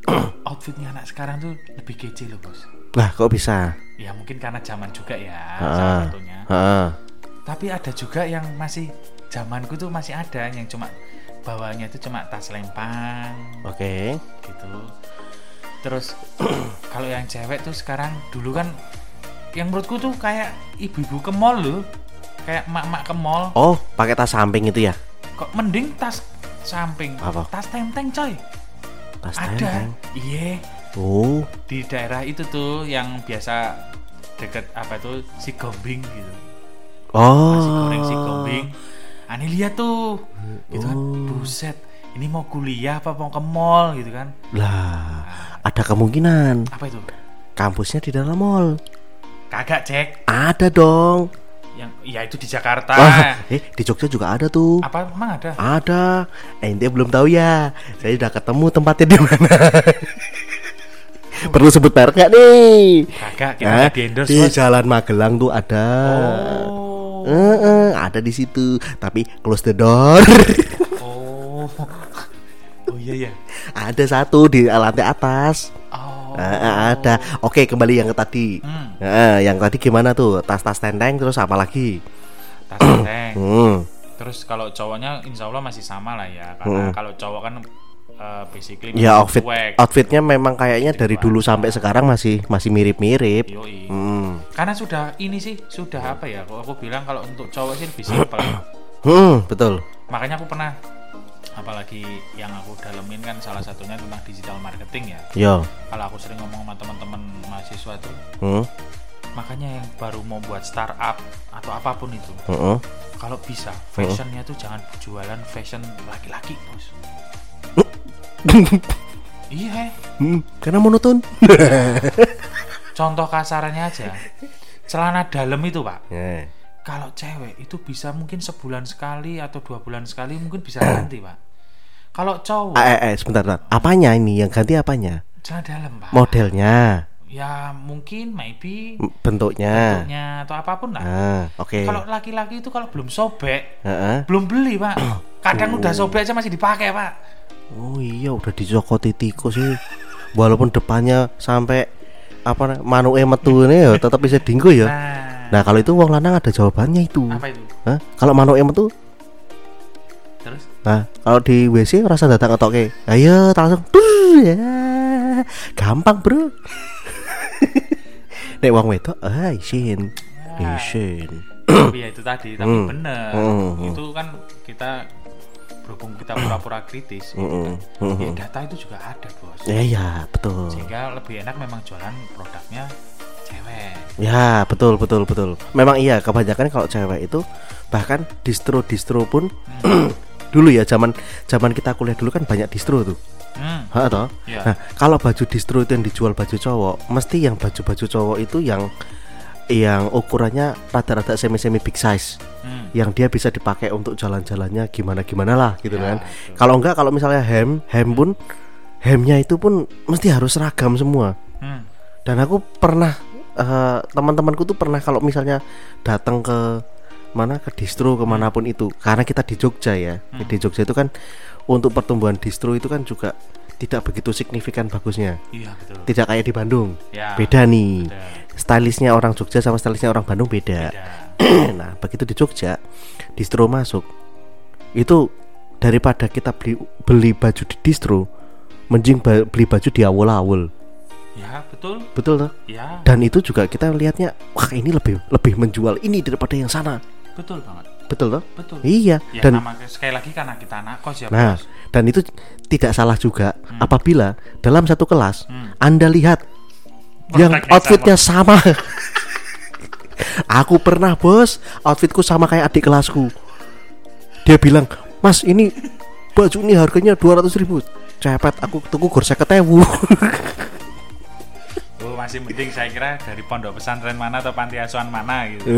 Speaker 2: *clears throat* outfitnya anak sekarang tuh lebih kece loh bos.
Speaker 1: Lah, kok bisa?
Speaker 2: ya mungkin karena zaman juga ya salah satunya. Tapi ada juga yang masih zamanku tuh masih ada yang cuma bawahnya itu cuma tas lempang.
Speaker 1: Oke.
Speaker 2: gitu. Terus *clears throat* kalau yang cewek tuh sekarang dulu kan yang menurutku tuh kayak ibu-ibu ke mall loh kayak mak-mak ke mall
Speaker 1: Oh, pakai tas samping itu ya?
Speaker 2: kok mending tas samping
Speaker 1: Apa?
Speaker 2: tas tenteng coy
Speaker 1: Tas
Speaker 2: ada
Speaker 1: tenteng.
Speaker 2: iya
Speaker 1: Oh.
Speaker 2: di daerah itu tuh yang biasa deket apa tuh si gombing gitu
Speaker 1: Oh.
Speaker 2: nasi goreng si gombing aneh lihat tuh gitu kan
Speaker 1: Oh.
Speaker 2: buset ini mau kuliah apa mau ke mall gitu kan
Speaker 1: Lah, ada kemungkinan
Speaker 2: apa itu
Speaker 1: kampusnya di dalam mall.
Speaker 2: Kagak cek
Speaker 1: Ada dong.
Speaker 2: yang ya itu di Jakarta
Speaker 1: Wah, eh di Jogja juga ada tuh.
Speaker 2: apa emang ada
Speaker 1: Ada. Eh, ente belum tahu ya. Saya udah ketemu tempatnya di mana. Perlu sebut merek nggak nih?
Speaker 2: kagak kita
Speaker 1: Hah?
Speaker 2: nggak di endorse
Speaker 1: di Jalan Magelang tuh ada.
Speaker 2: oh
Speaker 1: Eh, eh, ada di situ. Tapi close the door. *laughs*
Speaker 2: oh oh iya ya
Speaker 1: ada satu di lantai atas.
Speaker 2: oh
Speaker 1: Eh, eh, ada. Oke, kembali yang ke tadi.
Speaker 2: hmm,
Speaker 1: Eh, yang tadi gimana tuh? Tas-tas tenteng terus apa lagi?
Speaker 2: tas tenteng *clears throat*
Speaker 1: Hmm.
Speaker 2: terus kalau cowoknya insya Allah masih sama lah ya karena kalau cowok kan eh, basically
Speaker 1: Ya outfit
Speaker 2: cuek.
Speaker 1: outfitnya memang kayaknya dari dulu sampai sekarang masih masih mirip-mirip. Hmm.
Speaker 2: karena sudah ini sih sudah apa ya kalau aku bilang kalau untuk cowok sih lebih simpel *clears throat*
Speaker 1: Hmm, betul.
Speaker 2: makanya aku pernah apalagi yang aku dalemin kan salah satunya tentang digital marketing ya
Speaker 1: Yo.
Speaker 2: kalau aku sering ngomong sama teman-teman mahasiswa tuh
Speaker 1: Hmm.
Speaker 2: makanya yang baru mau buat startup atau apa pun itu
Speaker 1: heeh.
Speaker 2: kalau bisa fashionnya tuh jangan jualan fashion laki-laki bos *laughs* iya
Speaker 1: Hmm, karena monoton.
Speaker 2: contoh kasarannya aja celana dalam itu pak
Speaker 1: Ya.
Speaker 2: Kalau cewek itu bisa mungkin sebulan sekali atau dua bulan sekali mungkin bisa ganti pak kalau cowok
Speaker 1: Eh, eh, eh, sebentar, sebentar. Apanya ini? Yang ganti apanya?
Speaker 2: celana dalam pak
Speaker 1: Modelnya,
Speaker 2: ya mungkin maybe
Speaker 1: bentuknya.
Speaker 2: bentuknya atau apa pun lah
Speaker 1: Ah, oke.
Speaker 2: kalau laki-laki itu kalau belum sobek
Speaker 1: Heeh.
Speaker 2: belum beli pak kadang udah sobek aja masih dipakai pak
Speaker 1: Oh iya, udah dicokoti tikus sih. Walaupun depannya sampai apa manuke metu ini ya tetap bisa dinggo ya.
Speaker 2: nah,
Speaker 1: Nah, kalau itu wong lanang ada jawabannya itu.
Speaker 2: apa itu
Speaker 1: Hah? Kalau manuke metu
Speaker 2: terus
Speaker 1: Nah, kalau di WC rasa datang ketoke. Ayo, langsung. Duh, ya. Gampang, Bro. *laughs* Nek wong wedok, ah isin. Isin.
Speaker 2: tapi ya itu tadi tapi
Speaker 1: Hmm.
Speaker 2: bener
Speaker 1: Hmm.
Speaker 2: itu kan kita berhubung kita *coughs* pura-pura kritis gitu
Speaker 1: Mm-mm.
Speaker 2: kan. ya
Speaker 1: Mm-mm.
Speaker 2: data itu juga ada bos
Speaker 1: Ya, ya, betul.
Speaker 2: sehingga lebih enak memang jualan produknya cewek
Speaker 1: Ya, betul, betul, betul. Memang iya, kebanyakan kalau cewek itu bahkan distro-distro pun *clears throat* dulu ya zaman zaman kita kuliah dulu kan banyak distro tuh.
Speaker 2: hmm,
Speaker 1: Ha, toh?
Speaker 2: ya
Speaker 1: Nah, kalau baju distro itu yang dijual baju cowok, mesti yang baju-baju cowok itu yang yang ukurannya rada-rada semi-semi big size,
Speaker 2: hmm,
Speaker 1: yang dia bisa dipakai untuk jalan-jalannya gimana-gimana lah gitu
Speaker 2: Ya,
Speaker 1: kan.
Speaker 2: betul.
Speaker 1: Kalau enggak kalau misalnya hem, hem pun hemnya itu pun mesti harus seragam semua.
Speaker 2: hmm,
Speaker 1: Dan aku pernah eh, teman-temanku tuh pernah kalau misalnya datang ke mana ke distro ke mana pun itu, karena kita di Jogja ya,
Speaker 2: Hmm.
Speaker 1: di Jogja itu kan untuk pertumbuhan distro itu kan juga tidak begitu signifikan bagusnya,
Speaker 2: iya betul
Speaker 1: tidak kayak di Bandung.
Speaker 2: ya
Speaker 1: Beda nih,
Speaker 2: beda,
Speaker 1: stylishnya orang Jogja sama stylishnya orang Bandung beda.
Speaker 2: beda. *clears throat*
Speaker 1: nah begitu di Jogja, distro masuk itu daripada kita beli beli baju di distro, mending beli baju di awal-awal,
Speaker 2: ya betul.
Speaker 1: Betul tuh?
Speaker 2: ya.
Speaker 1: Dan itu juga kita lihatnya wah ini lebih lebih menjual ini daripada yang sana.
Speaker 2: Betul banget.
Speaker 1: Betul loh
Speaker 2: betul.
Speaker 1: Iya.
Speaker 2: Ya
Speaker 1: dan
Speaker 2: nama sekali lagi karena kita anak kos ya
Speaker 1: nah
Speaker 2: bos.
Speaker 1: dan itu tidak salah juga. Apabila dalam satu kelas
Speaker 2: Hmm.
Speaker 1: anda lihat yang outfitnya sama, aku pernah bos outfitku sama kayak adik kelasku. Dia bilang mas ini baju ini harganya 200 ribu. Cepet aku tuku gor seket ewu
Speaker 2: oh, *laughs* masih mending saya kira dari pondok pesantren mana atau panti asuhan mana gitu. *laughs*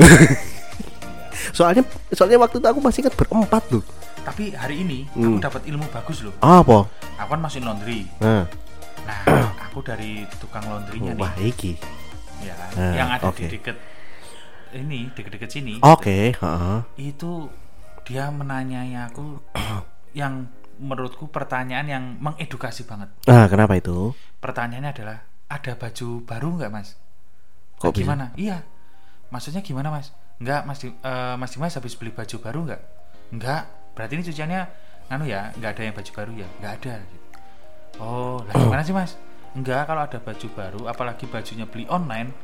Speaker 1: Soalnya soalnya waktu itu aku masih ingat berempat loh.
Speaker 2: Tapi hari ini
Speaker 1: Hmm.
Speaker 2: aku dapat ilmu bagus loh.
Speaker 1: Apa?
Speaker 2: Aku kan masih laundry.
Speaker 1: Nah.
Speaker 2: Nah *clears throat* aku dari tukang laundrynya nih.
Speaker 1: wah iki.
Speaker 2: Ya
Speaker 1: Ah,
Speaker 2: yang ada
Speaker 1: oke.
Speaker 2: di deket ini deket-deket sini.
Speaker 1: Oke heeh.
Speaker 2: itu dia menanyai aku *clears throat* yang menurutku pertanyaan yang mengedukasi banget.
Speaker 1: Nah kenapa itu?
Speaker 2: Pertanyaannya adalah ada baju baru nggak mas?
Speaker 1: Kok
Speaker 2: Nah,
Speaker 1: bisa?
Speaker 2: gimana? Iya. Maksudnya gimana mas? Nggak mas Di- eh, mas Dimas habis beli baju baru nggak? Nggak. Berarti ini cuciannya anu ya nggak ada yang baju baru ya? Nggak ada. Gitu. oh lah gimana sih mas? Nggak kalau ada baju baru apalagi bajunya beli online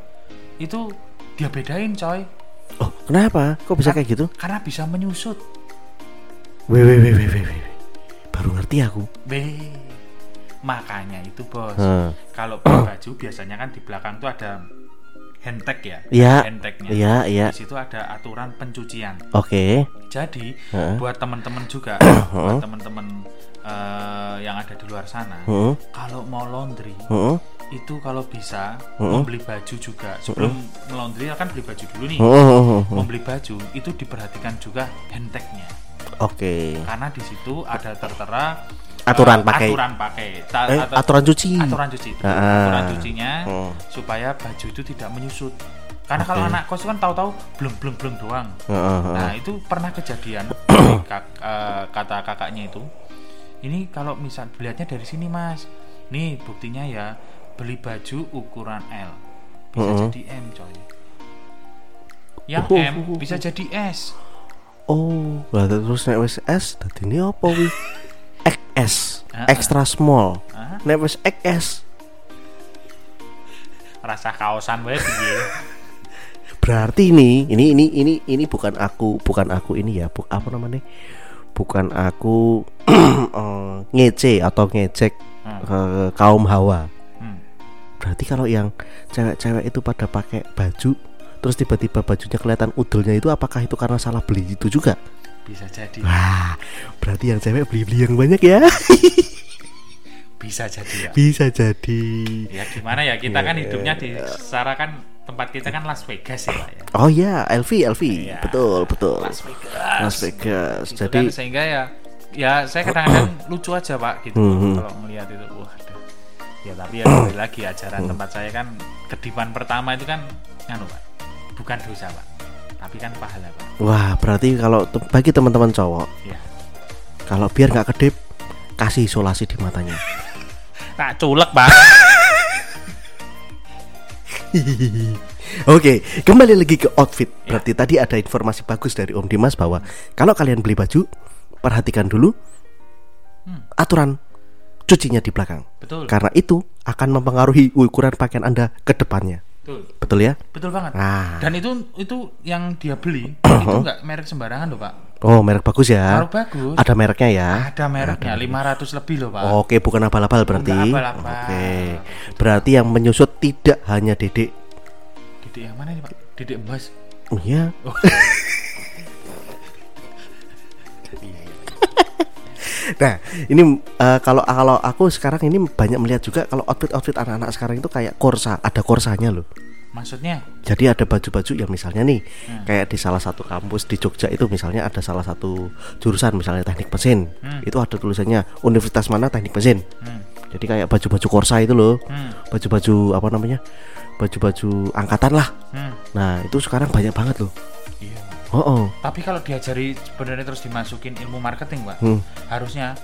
Speaker 2: itu dia bedain coy.
Speaker 1: Oh kenapa? Kok bisa kayak gitu?
Speaker 2: karena bisa menyusut.
Speaker 1: Weh weh weh weh weh weh. baru ngerti aku.
Speaker 2: Be, makanya itu bos.
Speaker 1: Heeh.
Speaker 2: kalau beli baju biasanya kan di belakang tuh ada handtag ya?
Speaker 1: Iya.
Speaker 2: handtagnya
Speaker 1: iya iya.
Speaker 2: Di situ ada aturan pencucian.
Speaker 1: Oke.
Speaker 2: Jadi
Speaker 1: Heeh.
Speaker 2: buat teman-teman juga buat teman-teman eh, yang ada di luar sana
Speaker 1: Heeh.
Speaker 2: kalau mau laundry
Speaker 1: Heeh.
Speaker 2: itu kalau bisa
Speaker 1: Heeh.
Speaker 2: membeli baju juga. Sebelum laundry kan beli baju dulu nih. Membeli baju itu diperhatikan juga handtagnya
Speaker 1: oke.
Speaker 2: Karena di situ ada tertera
Speaker 1: Aturan pakai.
Speaker 2: aturan pakai Ta-
Speaker 1: Eh,
Speaker 2: atau-
Speaker 1: aturan cuci
Speaker 2: aturan cuci.
Speaker 1: Ah.
Speaker 2: aturan cucinya
Speaker 1: Hmm.
Speaker 2: supaya baju itu tidak menyusut karena kalau
Speaker 1: Oke.
Speaker 2: anak kos kan tahu-tahu belum belum belum doang
Speaker 1: Heeh, heeh.
Speaker 2: nah itu pernah kejadian *coughs* kak- eh, kata kakaknya itu ini kalau misal lihatnya dari sini mas nih buktinya ya beli baju ukuran L bisa
Speaker 1: Mm-mm.
Speaker 2: jadi M coy yang
Speaker 1: Oh,
Speaker 2: M
Speaker 1: oh, oh,
Speaker 2: bisa jadi S
Speaker 1: oh lah terus nek wis S dadi ini apa wi *laughs* XS
Speaker 2: Ah, ah.
Speaker 1: extra small
Speaker 2: Hah?
Speaker 1: nek wis XS
Speaker 2: rasa kaosan wae piye
Speaker 1: berarti ini ini ini ini ini bukan aku bukan aku ini ya bu, apa namanya bukan aku *clears throat* eh, ngece atau ngecek
Speaker 2: Hmm.
Speaker 1: eh, kaum hawa
Speaker 2: Hmm.
Speaker 1: berarti kalau yang cewek-cewek itu pada pakai baju terus tiba-tiba bajunya kelihatan udelnya itu apakah itu karena salah beli itu juga
Speaker 2: bisa jadi.
Speaker 1: Wah berarti yang cewek beli-beli yang banyak ya? *laughs*
Speaker 2: Bisa jadi ya.
Speaker 1: Bisa jadi.
Speaker 2: Ya gimana ya? Kita kan
Speaker 1: Iya.
Speaker 2: hidupnya di secara kan tempat kita kan Las Vegas ya Pak ya?
Speaker 1: Oh ya Elvi Elvi.
Speaker 2: Iya.
Speaker 1: betul betul.
Speaker 2: Las Vegas.
Speaker 1: Las Vegas.
Speaker 2: Gitu
Speaker 1: jadi
Speaker 2: kan, sehingga ya ya saya kadang-kadang *clears throat* lucu aja pak gitu.
Speaker 1: Hmm.
Speaker 2: kalau melihat itu wah ya tapi ya kembali lagi ajaran tempat saya kan kedipan pertama itu kan nganu pak bukan dosa pak tapi kan pahala pak
Speaker 1: wah berarti kalau bagi teman-teman cowok
Speaker 2: ya
Speaker 1: kalau biar nggak kedip kasih isolasi di matanya *laughs*
Speaker 2: tak culek pak *laughs*
Speaker 1: Oke, kembali lagi ke outfit. Berarti tadi ada informasi bagus dari Om Dimas bahwa kalau kalian beli baju, perhatikan dulu
Speaker 2: Hmm.
Speaker 1: aturan cucinya di belakang.
Speaker 2: betul
Speaker 1: Karena itu akan mempengaruhi ukuran pakaian Anda ke depannya.
Speaker 2: Betul
Speaker 1: Betul ya?
Speaker 2: betul banget
Speaker 1: Nah.
Speaker 2: dan itu itu yang dia beli *coughs* itu nggak merek sembarangan loh pak
Speaker 1: Oh, merek bagus ya.
Speaker 2: Merek bagus
Speaker 1: Ada mereknya ya.
Speaker 2: ada mereknya 500 lebih loh pak
Speaker 1: Oke, bukan abal-abal berarti.
Speaker 2: Enggak abal-abal.
Speaker 1: Oke. Berarti yang menyusut tidak hanya Dedek.
Speaker 2: Didik yang mana nih pak didik embas
Speaker 1: Iya. *laughs* Nah, ini eh, kalau kalau aku sekarang ini banyak melihat juga kalau outfit-outfit anak-anak sekarang itu kayak korsa, ada korsanya loh.
Speaker 2: maksudnya
Speaker 1: Jadi ada baju-baju yang misalnya nih,
Speaker 2: Hmm.
Speaker 1: kayak di salah satu kampus di Jogja itu misalnya ada salah satu jurusan misalnya teknik mesin.
Speaker 2: Hmm.
Speaker 1: Itu ada tulisannya universitas mana teknik mesin.
Speaker 2: hmm,
Speaker 1: Jadi kayak baju-baju korsa itu loh.
Speaker 2: hmm,
Speaker 1: Baju-baju apa namanya? Baju-baju angkatan lah.
Speaker 2: hmm.
Speaker 1: Nah, itu sekarang banyak banget loh.
Speaker 2: iya
Speaker 1: Oh, oh.
Speaker 2: Tapi kalau diajari sebenarnya terus dimasukin ilmu marketing, Pak.
Speaker 1: Hmm.
Speaker 2: Harusnya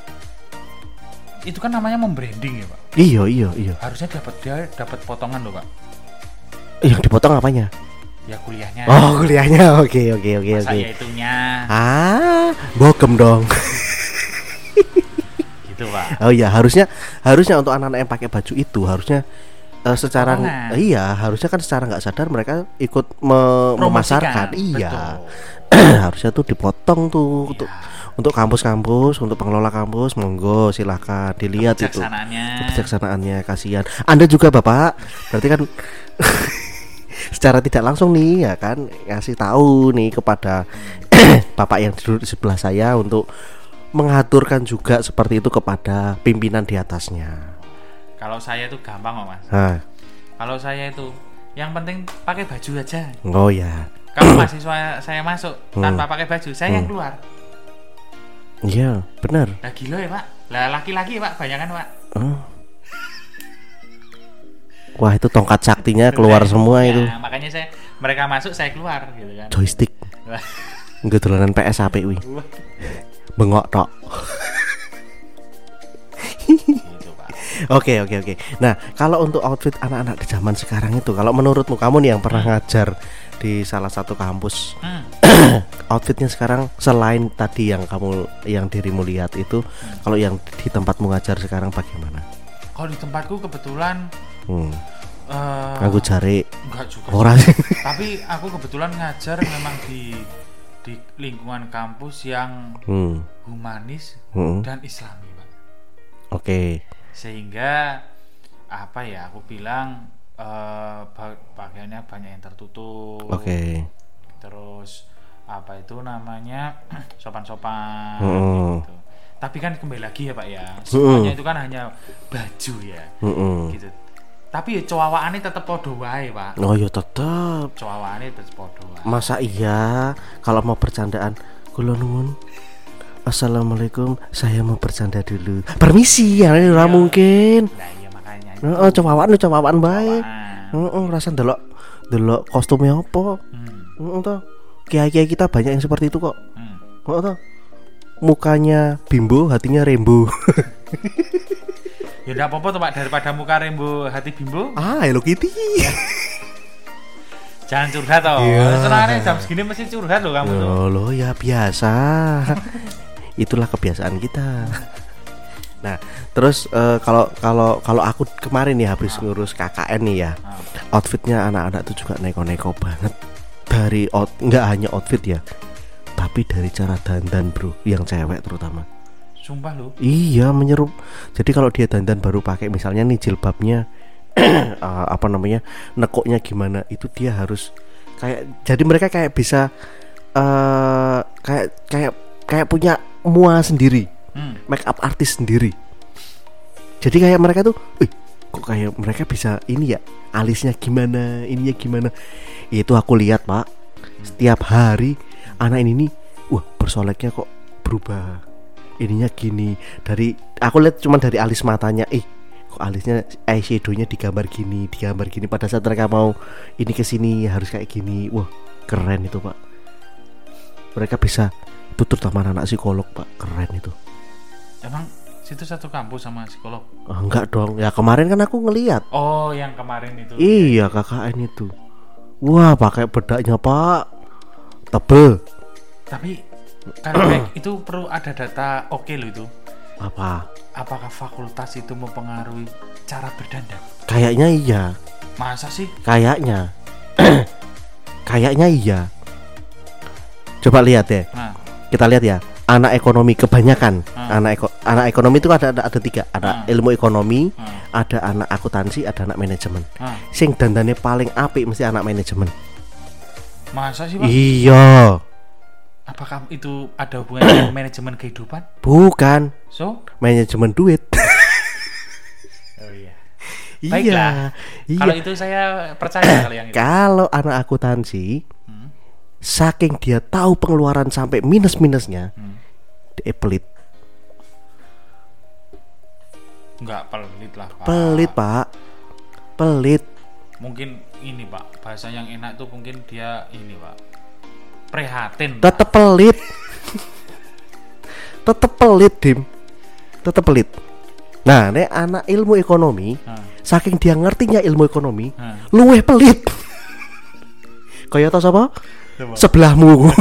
Speaker 2: itu kan namanya membranding ya, Pak.
Speaker 1: Iya, iya, iya.
Speaker 2: Harusnya dapat dia dapat potongan loh, Pak.
Speaker 1: Yang dipotong apanya?
Speaker 2: Ya kuliahnya.
Speaker 1: Oh, kuliahnya. *laughs* Oke, oke, oke, oke.
Speaker 2: ya itunya
Speaker 1: Ah, bogem dong.
Speaker 2: gitu, Pak. *laughs*
Speaker 1: Oh iya, harusnya harusnya untuk anak-anak yang pakai baju itu harusnya eh, secara
Speaker 2: Potongan.
Speaker 1: iya harusnya kan secara nggak sadar mereka ikut me- memasarkan. Iya. *clears throat* harusnya tuh dipotong tuh untuk untuk kampus-kampus untuk pengelola kampus. Monggo silahkan dilihat itu.
Speaker 2: Kebijaksanaannya.
Speaker 1: kebijaksanaannya kasihan. Anda juga bapak. Berarti kan *laughs* secara tidak langsung nih ya kan ngasih tahu nih kepada *clears throat* bapak yang duduk di sebelah saya untuk mengaturkan juga seperti itu kepada pimpinan di atasnya
Speaker 2: Kalau saya itu gampang kok mas.
Speaker 1: Nah,
Speaker 2: Kalau saya itu yang penting pakai baju aja.
Speaker 1: oh ya
Speaker 2: Kalau mahasiswa saya masuk
Speaker 1: Hmm.
Speaker 2: tanpa pakai baju, saya yang keluar.
Speaker 1: iya benar
Speaker 2: Lah gila ya pak. Lah laki-laki ya pak, bayangan pak.
Speaker 1: Oh. wah itu tongkat saktinya keluar
Speaker 2: Nah,
Speaker 1: semua
Speaker 2: ya,
Speaker 1: itu
Speaker 2: Makanya saya mereka masuk saya keluar gitu kan.
Speaker 1: joystick
Speaker 2: Wah.
Speaker 1: nggak dolanan PS HP wi bengok tok. Oke oke oke. Nah kalau untuk outfit anak-anak di zaman sekarang itu, kalau menurutmu kamu nih yang pernah ngajar di salah satu kampus,
Speaker 2: Hmm. *clears throat*
Speaker 1: outfitnya sekarang selain tadi yang kamu yang dirimu lihat itu, kalau yang di tempatmu ngajar sekarang bagaimana?
Speaker 2: Kalau di tempatku kebetulan
Speaker 1: Hmm. jari
Speaker 2: enggak juga.
Speaker 1: orang *laughs*
Speaker 2: Tapi aku kebetulan ngajar memang di di lingkungan kampus yang
Speaker 1: hmm.
Speaker 2: humanis
Speaker 1: hmm.
Speaker 2: dan islami pak.
Speaker 1: Oke.
Speaker 2: Sehingga apa ya aku bilang ba- pakaiannya banyak yang tertutup.
Speaker 1: Oke.
Speaker 2: Terus apa itu namanya *clears throat* sopan-sopan
Speaker 1: Hmm.
Speaker 2: gitu. Tapi kan kembali lagi ya pak ya semuanya itu kan hanya baju ya
Speaker 1: Hmm.
Speaker 2: gitu. Tapi ya cowawaannya tetap podo wae pak.
Speaker 1: Oh ya tetap.
Speaker 2: Cowawaannya tetap podo wae.
Speaker 1: Masa iya kalau mau bercandaan kula nuwun Assalamualaikum, saya mau bercanda dulu. Permisi, ya ora mungkin.
Speaker 2: Nah iya makanya.
Speaker 1: Heeh, cowaan cowaan baik.
Speaker 2: Cowaan.
Speaker 1: Heeh, rasa delok delok kostumnya apa.
Speaker 2: Hmm.
Speaker 1: Heeh toh. Kiai-kiai kita banyak yang seperti itu kok.
Speaker 2: Hmm.
Speaker 1: Heeh toh. Mukanya bimbo, hatinya rembo. *laughs*
Speaker 2: Ya enggak apa-apa tuh Pak daripada muka rembo hati bimbo.
Speaker 1: ah, Hello Kitty.
Speaker 2: Jangan curhat toh.
Speaker 1: Iya.
Speaker 2: Senangnya jam segini mesti curhat loh kamu tuh.
Speaker 1: Oh, lo ya biasa. *laughs* Itulah kebiasaan kita. *laughs* Nah, terus eh, kalau kalau kalau aku kemarin nih habis ngurus KKN nih ya,
Speaker 2: Ah.
Speaker 1: outfitnya anak-anak tuh juga neko-neko banget. Dari out nggak hanya outfit ya, tapi dari cara dandan bro, yang cewek terutama.
Speaker 2: Sumpah lu.
Speaker 1: Iya menyerup. Jadi kalau dia dandan baru pakai misalnya nih jilbabnya *clears throat* eh, apa namanya nekoknya gimana itu dia harus kayak jadi mereka kayak bisa eh kayak kayak kayak punya mua sendiri
Speaker 2: Hmm.
Speaker 1: make up artis sendiri. Jadi kayak mereka tuh, wih kok kayak mereka bisa ini ya? Alisnya gimana? Ininya gimana? Itu aku lihat pak. Setiap hari anak ini nih wah bersoleknya kok berubah. Ininya gini. Dari aku lihat cuman dari alis matanya eh kok alisnya eyeshadownya digambar gini digambar gini. Pada saat mereka mau ini ke sini harus kayak gini. Wah keren itu pak. Mereka bisa itu terutama anak psikolog pak. Keren itu.
Speaker 2: Emang situ satu kampus sama psikolog.
Speaker 1: Ah, enggak dong. Ya kemarin kan aku ngeliat.
Speaker 2: Oh, yang kemarin itu.
Speaker 1: iya KKN itu. Wah pakai bedaknya pak. Tebel.
Speaker 2: Tapi kalau *clears throat* itu perlu ada data oke loh itu.
Speaker 1: apa?
Speaker 2: Apakah fakultas itu mempengaruhi cara berdandan?
Speaker 1: kayaknya iya.
Speaker 2: Masa sih?
Speaker 1: kayaknya. *clears throat* Kayaknya iya. Coba lihat ya.
Speaker 2: Nah,
Speaker 1: kita lihat ya anak ekonomi kebanyakan
Speaker 2: Hmm.
Speaker 1: anak eko, anak ekonomi itu ada ada, ada tiga ada
Speaker 2: Hmm.
Speaker 1: ilmu ekonomi
Speaker 2: hmm,
Speaker 1: ada anak akuntansi ada anak manajemen
Speaker 2: hmm.
Speaker 1: sing dandane paling apik mesti anak manajemen
Speaker 2: Masa sih, Pak?
Speaker 1: iya
Speaker 2: Apakah itu ada hubungannya dengan manajemen kehidupan?
Speaker 1: bukan
Speaker 2: So,
Speaker 1: manajemen duit *laughs*
Speaker 2: oh iya.
Speaker 1: iya
Speaker 2: Baiklah.
Speaker 1: iya
Speaker 2: Kalau itu saya percaya kalau yang itu.
Speaker 1: kalau anak akuntansi. Saking dia tahu pengeluaran sampai minus minusnya
Speaker 2: Hmm.
Speaker 1: dia pelit
Speaker 2: Enggak pelit lah, Pak.
Speaker 1: pelit pak pelit
Speaker 2: Mungkin ini, Pak. Bahasa yang enak tuh mungkin dia ini, Pak. Prihatin. Pak.
Speaker 1: tetep pelit tetep pelit dim tetep pelit nah ini anak ilmu ekonomi
Speaker 2: Nah,
Speaker 1: saking dia ngertinya ilmu ekonomi
Speaker 2: nah.
Speaker 1: luweh pelit kaya tau apa. Sebelahmu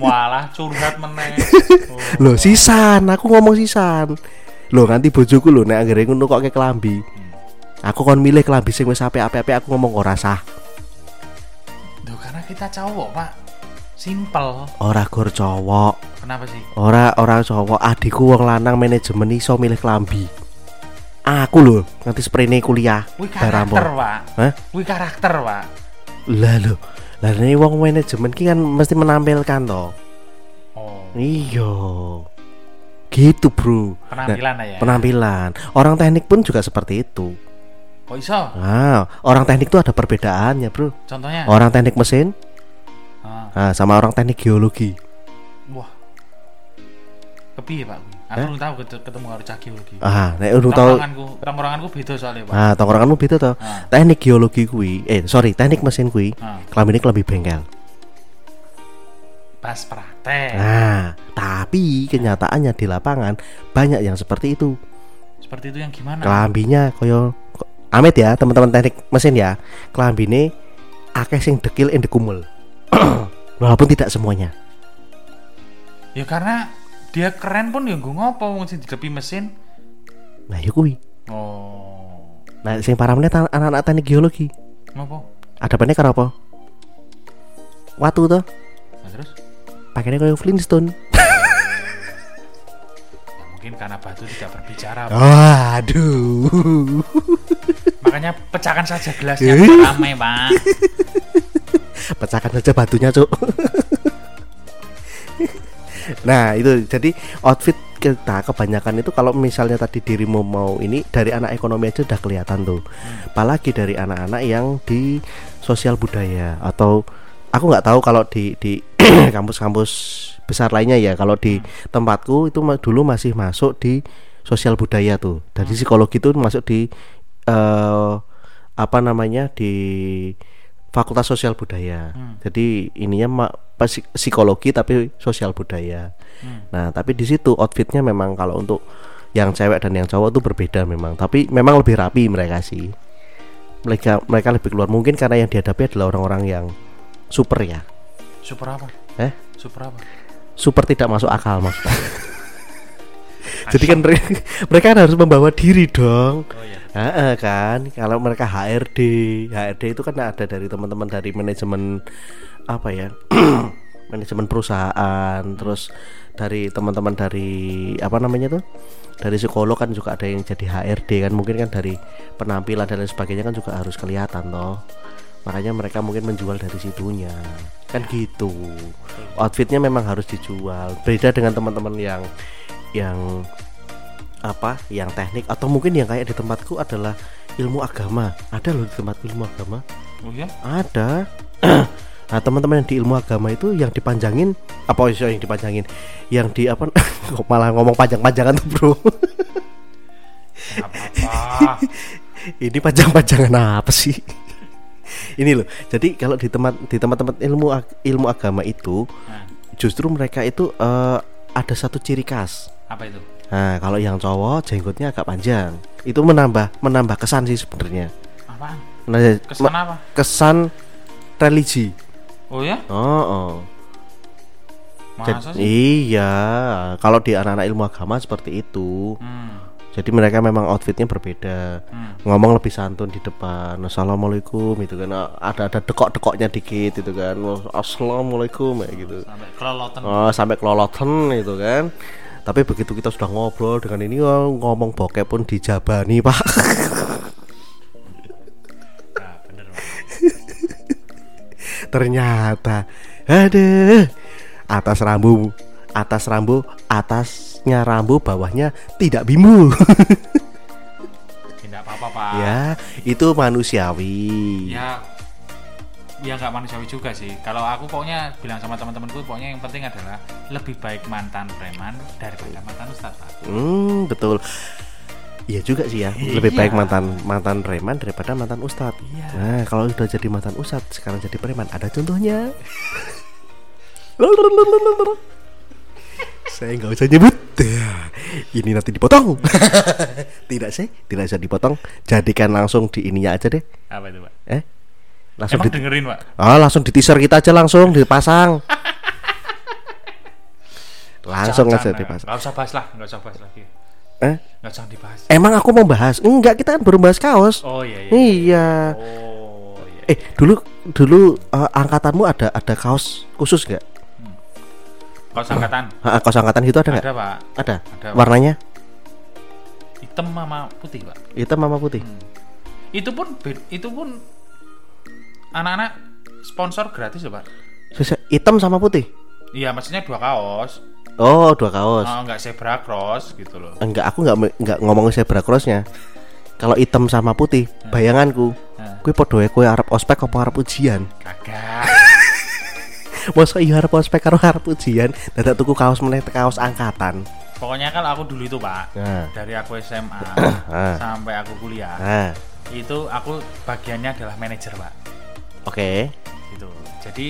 Speaker 2: Malah curhat meneh. Oh. *laughs*
Speaker 1: loh sisan aku ngomong sisan Lho nganti bojoku lho nek anggere ngono kok ke kelambi. Aku kon milih kelambi sing wis apik-apik aku ngomong ora sah.
Speaker 2: Duh, karena kita cowok pak Simple
Speaker 1: Ora gor cowok.
Speaker 2: Kenapa sih?
Speaker 1: Ora ora cowok. Adikku wong lanang manajemen iso milih kelambi. Aku lho nganti sprene kuliah. Bar
Speaker 2: karakter pak
Speaker 1: Hah?
Speaker 2: Wih karakter pak
Speaker 1: Lah lho. Lah ini wong manajemen ki kan mesti menampilkan toh.
Speaker 2: Oh
Speaker 1: Iya. Gitu, Bro. Nah,
Speaker 2: penampilan ya
Speaker 1: penampilan. Orang teknik pun juga seperti itu.
Speaker 2: Kok iso?
Speaker 1: Nah, orang teknik tuh ada perbedaannya, Bro.
Speaker 2: Contohnya?
Speaker 1: Orang teknik mesin
Speaker 2: Ah,
Speaker 1: nah, sama orang teknik geologi.
Speaker 2: Wah Kepiye pak? Aku belum tahu ket- ketemu harus cakil lagi
Speaker 1: Ah, nek udah tahu
Speaker 2: Tongkronganku Tongkronganku beda soalnya pak
Speaker 1: Ah, tongkronganmu beda toh.
Speaker 2: Ah.
Speaker 1: Teknik geologi kuwi, eh sorry, teknik mesin kuwi,
Speaker 2: Ah,
Speaker 1: kelambine lebih bengkel.
Speaker 2: Pas praktek
Speaker 1: Nah, tapi kenyataannya di lapangan banyak yang seperti itu.
Speaker 2: Seperti itu yang gimana?
Speaker 1: Kelambinya koyo Amit ya, teman-teman teknik mesin ya. Kelambine akeh sing dekil ende kumul. *coughs* Walaupun tidak semuanya.
Speaker 2: Ya karena dia keren pun ya gue ngopo wong sing didepi mesin.
Speaker 1: Nah, ya kuwi.
Speaker 2: Oh,
Speaker 1: Nah, sing parah meneh anak-anak teknik geologi.
Speaker 2: ngopo?
Speaker 1: Ada apa karo apa? Watu toh,
Speaker 2: Nah, terus?
Speaker 1: pakainya koyo Flintstone. *laughs*
Speaker 2: Ya mungkin karena batu tidak berbicara.
Speaker 1: Waduh.
Speaker 2: Makanya pecahkan saja gelasnya
Speaker 1: Eh.
Speaker 2: ramai, Pak. *laughs*
Speaker 1: Pecahkan saja batunya, Cuk. *laughs* nah, itu jadi outfit kita kebanyakan itu kalau misalnya tadi dirimu mau ini dari anak ekonomi aja udah kelihatan tuh. Apalagi dari anak-anak yang di sosial budaya atau aku nggak tahu kalau di di *clears throat* kampus-kampus besar lainnya ya. Kalau di tempatku itu dulu masih masuk di sosial budaya tuh. Dari psikologi itu masuk di eh apa namanya di Fakultas Sosial Budaya. Jadi ininya psikologi tapi sosial budaya. Nah, tapi di situ outfitnya memang kalau untuk yang cewek dan yang cowok tuh berbeda memang. Tapi memang lebih rapi mereka sih. Mereka mereka lebih keluar mungkin karena yang dihadapi adalah orang-orang yang super ya.
Speaker 2: Super apa?
Speaker 1: Eh,
Speaker 2: Super apa?
Speaker 1: super tidak masuk akal maksudnya. *laughs* Jadi kan mereka, kan harus membawa diri dong.
Speaker 2: Oh iya.
Speaker 1: Heeh, kan? Kalau mereka HRD HRD itu kan ada dari teman-teman dari manajemen apa ya *clears throat* manajemen perusahaan. Terus dari teman-teman dari apa namanya tuh? Dari psikolog kan juga ada yang jadi HRD kan? Mungkin kan dari penampilan dan lain sebagainya kan juga harus kelihatan toh. Makanya mereka mungkin menjual dari situnya. Kan gitu. Outfitnya memang harus dijual. Beda dengan teman-teman yang yang apa yang teknik atau mungkin yang kayak di tempatku adalah ilmu agama. Ada loh di tempat ilmu agama.
Speaker 2: Oh iya?
Speaker 1: ada. *clears throat* Nah teman-teman yang di ilmu agama itu yang dipanjangin apa sih yang dipanjangin? Yang di apa *clears throat* kok malah ngomong panjang-panjangan tuh bro? *laughs* Ini panjang-panjangan apa sih? Ini loh jadi kalau di tempat di tempat-tempat ilmu ilmu agama itu
Speaker 2: Nah,
Speaker 1: justru mereka itu eh, ada satu ciri khas
Speaker 2: apa itu?
Speaker 1: Nah, kalau yang cowok jenggotnya agak panjang. Itu menambah menambah kesan sih sebenarnya.
Speaker 2: Apaan?
Speaker 1: Nah,
Speaker 2: Kesan
Speaker 1: me-
Speaker 2: apa?
Speaker 1: kesan religi.
Speaker 2: Oh ya?
Speaker 1: Oh, oh.
Speaker 2: Masa
Speaker 1: Jad-
Speaker 2: sih?
Speaker 1: iya, kalau di anak-anak ilmu agama seperti itu.
Speaker 2: Hmm.
Speaker 1: Jadi mereka memang outfitnya berbeda.
Speaker 2: Hmm.
Speaker 1: Ngomong lebih santun di depan. Assalamualaikum itu kan ada ada dekok-dekoknya dikit itu kan. Assalamualaikum kayak gitu.
Speaker 2: Sampai kelolotan.
Speaker 1: Oh, sampai keloloten itu kan. Tapi begitu kita sudah ngobrol dengan ini oh, ngomong bokep pun dijabani, Pak.
Speaker 2: Nah, *laughs* bener, Pak.
Speaker 1: Ternyata ada atas rambu, atas rambu, atasnya rambu, bawahnya tidak bimbu. *laughs*
Speaker 2: Tidak apa-apa, Pak.
Speaker 1: ya, itu manusiawi.
Speaker 2: ya ya nggak manusiawi juga sih kalau aku pokoknya bilang sama teman-temanku pokoknya yang penting adalah lebih baik mantan preman daripada mantan ustadz.
Speaker 1: Hmm, betul. Iya juga sih ya. Lebih
Speaker 2: Iya.
Speaker 1: baik mantan mantan preman daripada mantan ustadz.
Speaker 2: Iya.
Speaker 1: Nah, kalau udah jadi mantan ustadz, sekarang jadi preman, ada contohnya. *laughs* Saya nggak usah nyebut. Ya, Ini nanti dipotong. *laughs* tidak sih, tidak usah dipotong. Jadikan langsung di ininya aja deh.
Speaker 2: apa itu pak
Speaker 1: Eh, langsung
Speaker 2: emang
Speaker 1: di,
Speaker 2: dengerin pak
Speaker 1: ah, langsung di teaser kita aja langsung dipasang. langsung
Speaker 2: Jangan,
Speaker 1: aja dipasang.
Speaker 2: nggak usah bahas lah nggak usah bahas lagi
Speaker 1: Eh,
Speaker 2: nggak usah dibahas
Speaker 1: Emang aku mau bahas? Enggak, kita kan baru bahas kaos.
Speaker 2: oh iya iya
Speaker 1: Iya.
Speaker 2: oh iya
Speaker 1: Eh, dulu dulu eh, angkatanmu ada ada kaos khusus nggak?
Speaker 2: kaos angkatan
Speaker 1: Ha, kaos angkatan gitu ada nggak?
Speaker 2: ada pak
Speaker 1: Ada.
Speaker 2: ada Pak.
Speaker 1: Warnanya
Speaker 2: hitam sama putih pak
Speaker 1: hitam sama putih.
Speaker 2: Hmm. itu pun itu pun anak-anak sponsor gratis loh pak
Speaker 1: Hitam sama putih.
Speaker 2: iya maksudnya dua kaos
Speaker 1: Oh, dua kaos.
Speaker 2: oh, nggak zebra cross gitu loh
Speaker 1: Enggak, aku enggak enggak ngomongin zebra crossnya. Kalau hitam sama putih, bayanganku,
Speaker 2: Nah,
Speaker 1: kue podo kue arep ospek apa arep ujian?
Speaker 2: kagak *laughs*
Speaker 1: Masa iya arep ospek karo arep ujian, dadak tuku kaos meneh kaos angkatan.
Speaker 2: pokoknya kalau aku dulu itu pak
Speaker 1: Nah,
Speaker 2: dari aku SMA
Speaker 1: Ah. *coughs*
Speaker 2: sampai aku kuliah
Speaker 1: nah,
Speaker 2: itu aku bagiannya adalah manajer pak
Speaker 1: oke.
Speaker 2: gitu jadi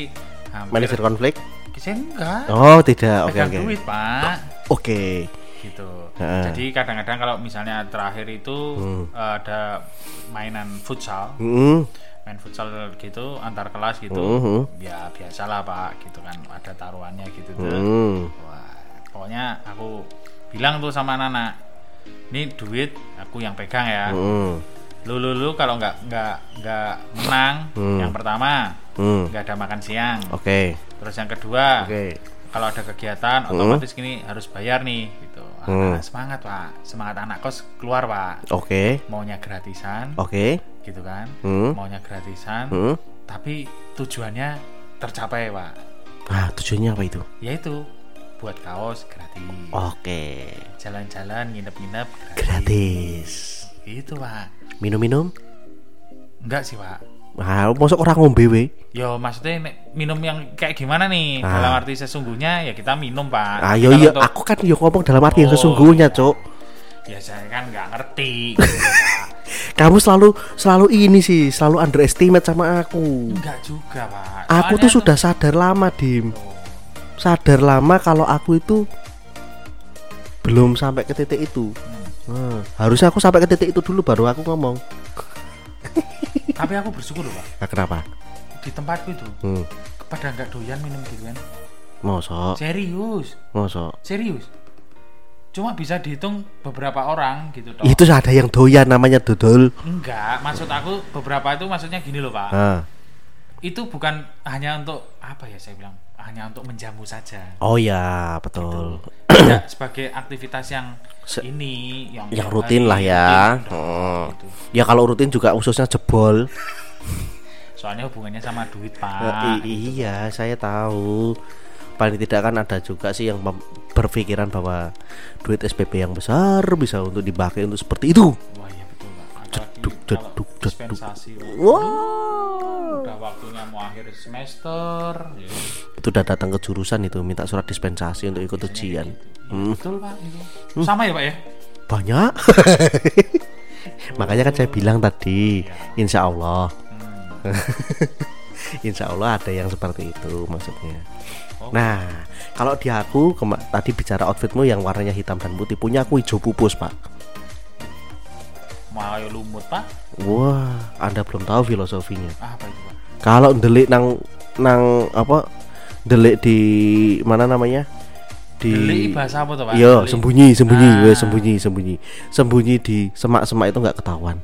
Speaker 2: hampir
Speaker 1: Manajer konflik?
Speaker 2: Saya enggak
Speaker 1: Oh, tidak. Oke, oke.
Speaker 2: duit pak
Speaker 1: Oke.
Speaker 2: gitu
Speaker 1: Heeh.
Speaker 2: jadi kadang-kadang kalau misalnya terakhir itu
Speaker 1: Hmm.
Speaker 2: ada mainan futsal
Speaker 1: Hmm.
Speaker 2: main futsal gitu antar kelas gitu
Speaker 1: Mhm.
Speaker 2: ya biasalah pak gitu kan ada taruhannya gitu tuh
Speaker 1: Hmm.
Speaker 2: wah pokoknya aku bilang tuh sama anak ini duit aku yang pegang ya
Speaker 1: Hmm.
Speaker 2: Lu lu lu kalau nggak nggak nggak menang
Speaker 1: Hmm.
Speaker 2: yang pertama
Speaker 1: Hmm.
Speaker 2: nggak ada makan siang
Speaker 1: Oke.
Speaker 2: terus yang kedua
Speaker 1: Oke.
Speaker 2: kalau ada kegiatan otomatis gini harus bayar nih gitu
Speaker 1: Hmm.
Speaker 2: Ah, semangat pak semangat anak kos keluar pak
Speaker 1: Oke.
Speaker 2: maunya gratisan
Speaker 1: Oke.
Speaker 2: gitu kan
Speaker 1: Hmm.
Speaker 2: maunya gratisan
Speaker 1: Hmm.
Speaker 2: tapi tujuannya tercapai pak
Speaker 1: Ah, tujuannya apa itu?
Speaker 2: yaitu buat kaos gratis
Speaker 1: Oke.
Speaker 2: jalan-jalan nginep-nginep gratis.
Speaker 1: Gratis.
Speaker 2: itu pak
Speaker 1: Minum-minum?
Speaker 2: enggak sih pak
Speaker 1: Ah, masuk orang ngombe we.
Speaker 2: Yo maksudnya nek minum yang kayak gimana nih
Speaker 1: Ah.
Speaker 2: dalam arti sesungguhnya ya kita minum pak
Speaker 1: Ah, yo yo,
Speaker 2: untuk-
Speaker 1: aku kan yo ngomong dalam arti yang
Speaker 2: Oh,
Speaker 1: sesungguhnya,
Speaker 2: iya.
Speaker 1: Cok.
Speaker 2: ya saya kan nggak ngerti *laughs* gitu.
Speaker 1: Kamu selalu selalu ini sih, selalu underestimate sama aku.
Speaker 2: enggak juga pak
Speaker 1: Aku
Speaker 2: Soalnya
Speaker 1: tuh sudah sadar lama, Dim.
Speaker 2: tuh-
Speaker 1: Sadar lama kalau aku itu belum sampai ke titik itu.
Speaker 2: Hmm.
Speaker 1: Hmm, harusnya aku sampai ke titik itu dulu baru aku ngomong. *laughs*
Speaker 2: tapi aku bersyukur loh pak
Speaker 1: Nah, kenapa?
Speaker 2: di tempatku itu
Speaker 1: Hmm.
Speaker 2: pada nggak doyan minum gituan
Speaker 1: Mosok,
Speaker 2: serius
Speaker 1: mosok.
Speaker 2: serius cuma bisa dihitung beberapa orang gitu toh
Speaker 1: Itu ada yang doyan namanya dodol.
Speaker 2: enggak maksud aku beberapa itu maksudnya gini loh pak
Speaker 1: Ah.
Speaker 2: itu bukan hanya untuk apa ya saya bilang hanya untuk menjamu saja
Speaker 1: Oh ya, betul.
Speaker 2: tidak sebagai aktivitas yang
Speaker 1: Se-
Speaker 2: ini yang
Speaker 1: Yang rutin
Speaker 2: hari,
Speaker 1: lah ya.
Speaker 2: rutin,
Speaker 1: Hmm.
Speaker 2: gitu.
Speaker 1: Ya kalau rutin juga ususnya jebol.
Speaker 2: soalnya hubungannya sama duit pak
Speaker 1: i- iya, saya tahu. Paling tidak kan ada juga sih yang berpikiran bahwa duit SPP yang besar bisa untuk dipakai untuk seperti itu.
Speaker 2: wah Dispensasi Pak.
Speaker 1: Wow.
Speaker 2: udah waktunya mau akhir semester ya,
Speaker 1: Itu udah datang ke jurusan itu minta surat dispensasi untuk ikut ujian.
Speaker 2: gitu. Ya,
Speaker 1: Hmm.
Speaker 2: betul pak itu sama ya pak ya
Speaker 1: Banyak. *laughs* Makanya kan saya bilang tadi, insya Allah,
Speaker 2: Hmm. *laughs*
Speaker 1: insya Allah ada yang seperti itu maksudnya.
Speaker 2: Oh.
Speaker 1: Nah, kalau di aku tadi bicara outfitmu yang warnanya hitam dan putih, punya aku hijau pupus pak.
Speaker 2: Mau ayo lumut pak
Speaker 1: Wah, anda belum tahu filosofinya.
Speaker 2: apa itu pak
Speaker 1: Kalau delik nang nang apa delik di mana namanya di
Speaker 2: Delik bahasa apa tuh pak
Speaker 1: Iya,
Speaker 2: Delik.
Speaker 1: sembunyi, sembunyi,
Speaker 2: Ah.
Speaker 1: weh, sembunyi, sembunyi, sembunyi di semak-semak itu nggak ketahuan.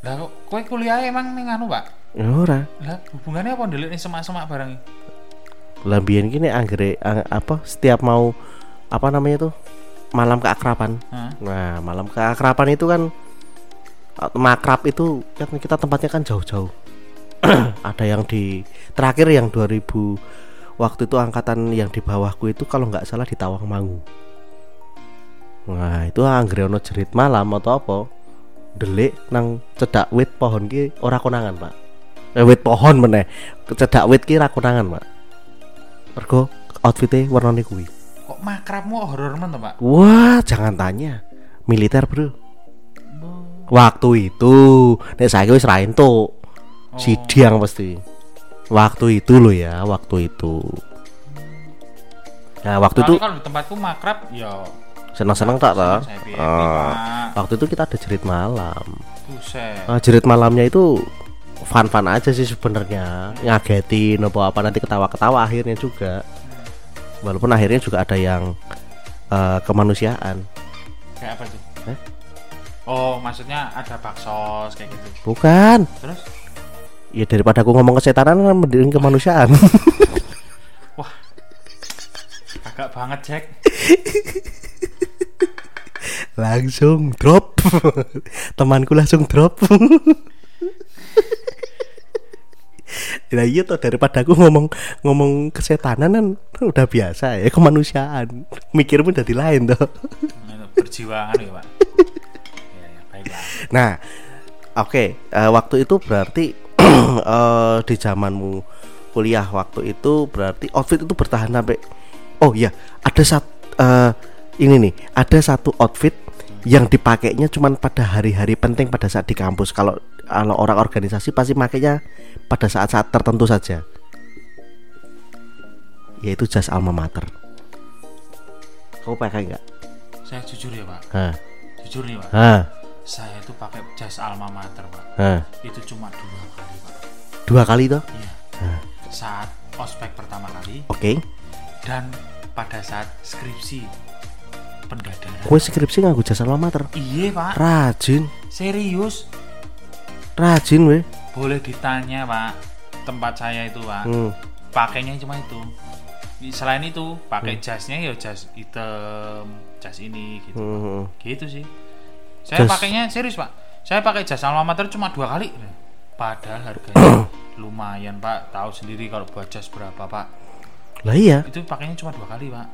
Speaker 2: lah kok kowe kuliah emang ning anu pak
Speaker 1: Ya ora.
Speaker 2: lah hubungannya apa ndelik nih semak-semak barang ini?
Speaker 1: Lambian gini anggere ang- apa setiap mau apa namanya tuh malam keakraban.
Speaker 2: Hah?
Speaker 1: Nah, malam keakraban itu kan uh, makrab itu kan kita tempatnya kan jauh-jauh. *clears throat* Ada yang di terakhir yang 2000 waktu itu angkatan yang di bawahku itu kalau nggak salah di Tawangmangu. Nah, itu anggere ono jerit malam atau apa? Delik nang cedak wit pohon ki ora konangan, Pak. Eh, wit pohon meneh. Cedak wit ki ra konangan, Pak. Mergo outfitnya warnane kuwi.
Speaker 2: Kok makrabmu horor men pak
Speaker 1: Wah, jangan tanya. Militer, Bro.
Speaker 2: Bo-
Speaker 1: Waktu itu, nek saya wis ra entuk.
Speaker 2: Oh.
Speaker 1: Sidiang pasti. Waktu itu loh ya, waktu itu. Nah, waktu itu
Speaker 2: Soalnya kalau di tempatku makrab ya
Speaker 1: senang-senang tak Ah,
Speaker 2: Pak.
Speaker 1: waktu itu kita ada jerit malam.
Speaker 2: buset
Speaker 1: Nah, jerit malamnya itu fun-fun aja sih sebenarnya. Ngagetin apa apa nanti ketawa-ketawa akhirnya juga. Walaupun akhirnya juga ada yang eh, kemanusiaan.
Speaker 2: Kayak apa tuh
Speaker 1: Eh?
Speaker 2: oh maksudnya ada baksos kayak gitu.
Speaker 1: Bukan.
Speaker 2: Terus?
Speaker 1: Ya daripada aku ngomong kesetanan kan mending kemanusiaan. *laughs*
Speaker 2: Agak banget Jack.
Speaker 1: Langsung drop. *laughs* Temanku langsung drop *laughs* Nah iya tuh daripada aku ngomong ngomong kesetanan kan udah biasa ya kemanusiaan. Mikirmu jadi lain tuh
Speaker 2: berjiwa anu ya pak. *laughs* Ya, ya baiklah.
Speaker 1: Nah, oke, eh, waktu itu berarti *clears throat* eh, di zamanmu kuliah waktu itu berarti outfit itu bertahan sampai Oh iya, ada satu ini nih, ada satu outfit yang dipakainya cuman pada hari-hari penting pada saat di kampus. Kalau kalau orang organisasi pasti makainya pada saat-saat tertentu saja. Yaitu jas alma mater. Kau pakai nggak?
Speaker 2: saya jujur ya pak
Speaker 1: Hah,
Speaker 2: jujur nih pak
Speaker 1: hah,
Speaker 2: saya itu pakai jas alma mater pak
Speaker 1: hah.
Speaker 2: itu cuma dua kali pak
Speaker 1: Dua kali toh?
Speaker 2: iya saat ospek pertama kali
Speaker 1: Oke.
Speaker 2: dan pada saat skripsi pendadaran
Speaker 1: Kue skripsi nganggo jas alma mater.
Speaker 2: iya pak
Speaker 1: Rajin,
Speaker 2: serius
Speaker 1: rajin weh.
Speaker 2: boleh ditanya pak tempat saya itu pak.
Speaker 1: Hmm.
Speaker 2: pakainya cuma itu. Selain itu pakai jasnya ya jas hitam jas ini gitu.
Speaker 1: Hmm.
Speaker 2: gitu sih. Saya
Speaker 1: Jas-
Speaker 2: pakainya serius pak. Saya pakai jas alma mater cuma dua kali. Padahal harganya *coughs* lumayan pak. Tahu sendiri kalau buat jas berapa pak.
Speaker 1: Lah iya,
Speaker 2: itu pakainya cuma dua kali pak.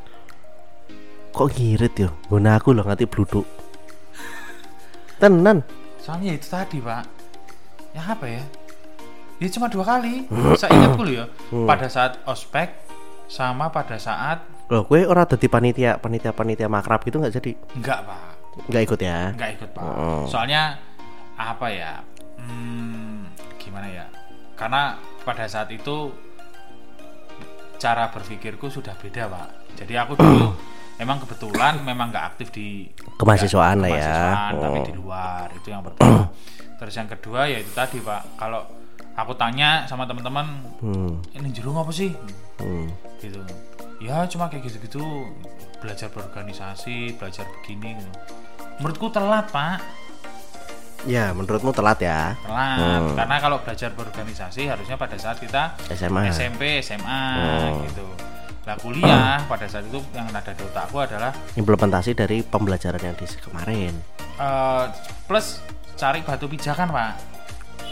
Speaker 1: Kok ngirit yo. Guna aku loh nganti bluduk. Tenan.
Speaker 2: soalnya itu tadi pak ya apa ya ya cuma dua kali saya ingat dulu ya pada saat ospek sama pada saat
Speaker 1: Loh, kue ora dadi panitia panitia panitia makrab gitu nggak jadi?
Speaker 2: enggak pak
Speaker 1: Nggak ikut ya?
Speaker 2: nggak ikut pak
Speaker 1: Oh.
Speaker 2: soalnya apa ya hmm, gimana ya karena pada saat itu cara berpikirku sudah beda pak jadi aku dulu *clears throat* emang kebetulan memang nggak aktif di
Speaker 1: Kemahasiswaan lah ya.
Speaker 2: kemahasiswaan, tapi
Speaker 1: Oh.
Speaker 2: di luar itu yang pertama *clears throat* terus yang kedua ya itu tadi pak kalau aku tanya sama teman-teman
Speaker 1: Hmm.
Speaker 2: ini jerung apa sih
Speaker 1: hmm.
Speaker 2: gitu ya cuma kayak gitu-gitu belajar berorganisasi belajar begini gitu. menurutku telat pak
Speaker 1: Ya, menurutmu telat ya?
Speaker 2: telat
Speaker 1: Hmm.
Speaker 2: karena kalau belajar berorganisasi harusnya pada saat kita
Speaker 1: SMA.
Speaker 2: SMP SMA
Speaker 1: Hmm.
Speaker 2: gitu lah kuliah *clears throat* pada saat itu yang ada di otakku adalah
Speaker 1: Implementasi dari pembelajaran yang di kemarin
Speaker 2: eh, plus cari batu pijakan pak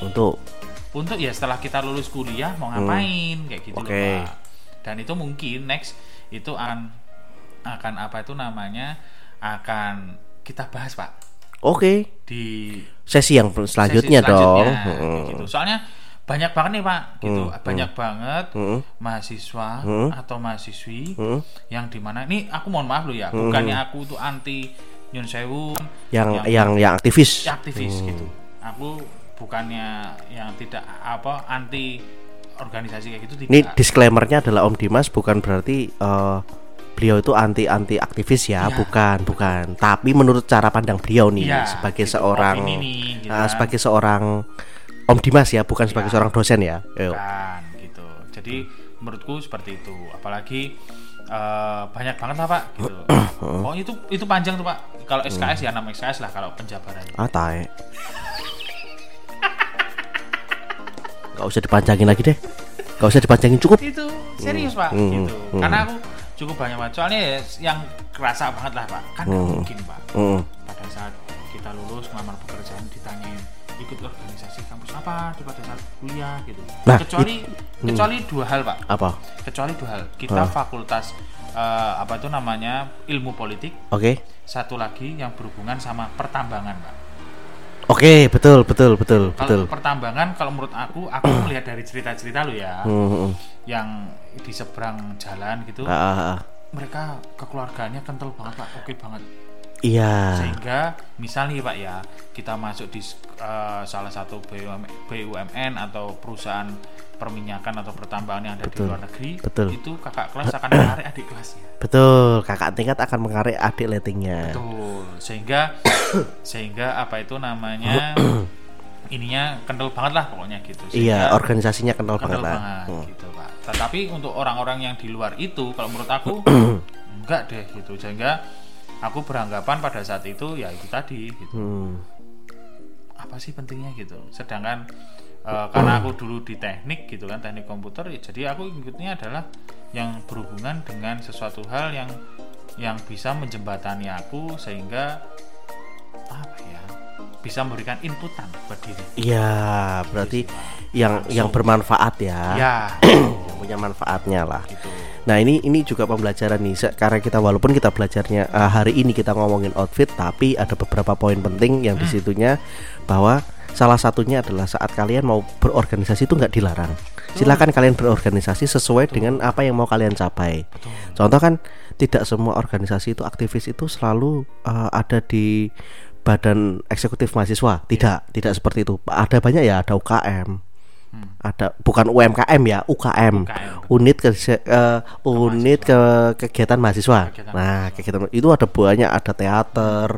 Speaker 1: untuk
Speaker 2: untuk ya setelah kita lulus kuliah mau ngapain kayak gitu loh,
Speaker 1: Hmm. Oke.
Speaker 2: pak dan itu mungkin next itu akan akan apa itu namanya akan kita bahas pak
Speaker 1: Oke,
Speaker 2: di
Speaker 1: sesi yang selanjutnya,
Speaker 2: sesi
Speaker 1: dong.
Speaker 2: selanjutnya,
Speaker 1: Hmm.
Speaker 2: gitu. Soalnya banyak banget nih Pak, gitu.
Speaker 1: Hmm,
Speaker 2: Banyak banget
Speaker 1: Hmm.
Speaker 2: mahasiswa
Speaker 1: Hmm.
Speaker 2: atau mahasiswi
Speaker 1: Hmm.
Speaker 2: yang di mana ini aku mohon maaf loh ya, bukannya aku tuh anti Nyun Sewu
Speaker 1: Yang yang yang aktivis.
Speaker 2: aktivis
Speaker 1: Hmm.
Speaker 2: gitu. Aku bukannya yang tidak apa anti organisasi kayak gitu tidak.
Speaker 1: Ini disclaimernya adalah Om Dimas bukan berarti eh, beliau itu anti anti aktivis ya,
Speaker 2: Iya.
Speaker 1: bukan bukan. Tapi menurut cara pandang beliau nih
Speaker 2: Iya,
Speaker 1: sebagai
Speaker 2: gitu,
Speaker 1: seorang
Speaker 2: nih, gitu kan.
Speaker 1: sebagai seorang Om Dimas ya, bukan sebagai
Speaker 2: Iya.
Speaker 1: seorang dosen ya. Yo.
Speaker 2: kan gitu jadi menurutku seperti itu apalagi eh, banyak banget lah pak gitu *coughs* oh itu itu panjang tuh pak kalau SKS ya nama SKS lah kalau penjabaran
Speaker 1: Ah tae. *laughs* Gak usah dipanjangin lagi deh. Gak usah dipanjangin cukup.
Speaker 2: itu serius pak
Speaker 1: Hmm,
Speaker 2: gitu
Speaker 1: hmm.
Speaker 2: karena aku cukup banyak pak soalnya ya yang kerasa banget lah pak kan
Speaker 1: Hmm.
Speaker 2: mungkin pak
Speaker 1: Mm.
Speaker 2: pada saat kita lulus ngelamar pekerjaan ditanyain ikut organisasi apa di pada saat kuliah gitu
Speaker 1: Nah,
Speaker 2: kecuali kecuali dua hal pak
Speaker 1: Apa?
Speaker 2: kecuali dua hal kita
Speaker 1: Ah.
Speaker 2: fakultas eh, apa itu namanya ilmu politik
Speaker 1: Oke.
Speaker 2: satu lagi yang berhubungan sama pertambangan pak
Speaker 1: Oke, betul betul betul betul.
Speaker 2: kalau pertambangan kalau menurut aku aku *clears throat* melihat dari cerita-cerita lo ya
Speaker 1: Hmm, hmm, hmm.
Speaker 2: yang di seberang jalan gitu
Speaker 1: Ah, ah, ah.
Speaker 2: mereka kekeluarganya kental banget pak oke banget
Speaker 1: Iya.
Speaker 2: sehingga misalnya pak ya kita masuk di eh, salah satu BUM BUMN atau perusahaan perminyakan atau pertambangan yang ada
Speaker 1: Betul,
Speaker 2: di luar negeri
Speaker 1: betul.
Speaker 2: itu kakak kelas akan menarik adik kelasnya
Speaker 1: Betul, kakak tingkat akan mengarik adik letingnya.
Speaker 2: betul sehingga *coughs* sehingga apa itu namanya *coughs* ininya kental banget lah pokoknya gitu
Speaker 1: Iya,
Speaker 2: Sehingga
Speaker 1: organisasinya kental,
Speaker 2: kental
Speaker 1: banget
Speaker 2: banget,
Speaker 1: lah. Hmm.
Speaker 2: gitu pak tetapi untuk orang-orang yang di luar itu kalau menurut aku *coughs* enggak deh gitu sehingga aku beranggapan pada saat itu ya itu tadi gitu
Speaker 1: Hmm.
Speaker 2: apa sih pentingnya gitu sedangkan eh, karena aku dulu di teknik gitu kan teknik komputer ya jadi aku ikutnya adalah yang berhubungan dengan sesuatu hal yang yang bisa menjembatani aku sehingga apa ya bisa memberikan inputan buat diri
Speaker 1: Iya, berarti yang yang bermanfaat ya.
Speaker 2: ya *clears throat*
Speaker 1: Yang punya manfaatnya lah.
Speaker 2: gitu
Speaker 1: Nah ini ini juga pembelajaran nih karena kita walaupun kita belajarnya eh, hari ini kita ngomongin outfit tapi ada beberapa poin penting yang di situnya bahwa salah satunya adalah saat kalian mau berorganisasi itu nggak dilarang. Silakan kalian berorganisasi sesuai dengan apa yang mau kalian capai. Contoh kan tidak semua organisasi itu aktivis itu selalu eh, ada di badan eksekutif mahasiswa. Tidak tidak seperti itu. Ada banyak ya ada UKM ada bukan UMKM ya UKM,
Speaker 2: UKM.
Speaker 1: unit ke unit ke kegiatan mahasiswa.
Speaker 2: Kegiatan
Speaker 1: nah, kegiatan itu ada banyak, ada teater,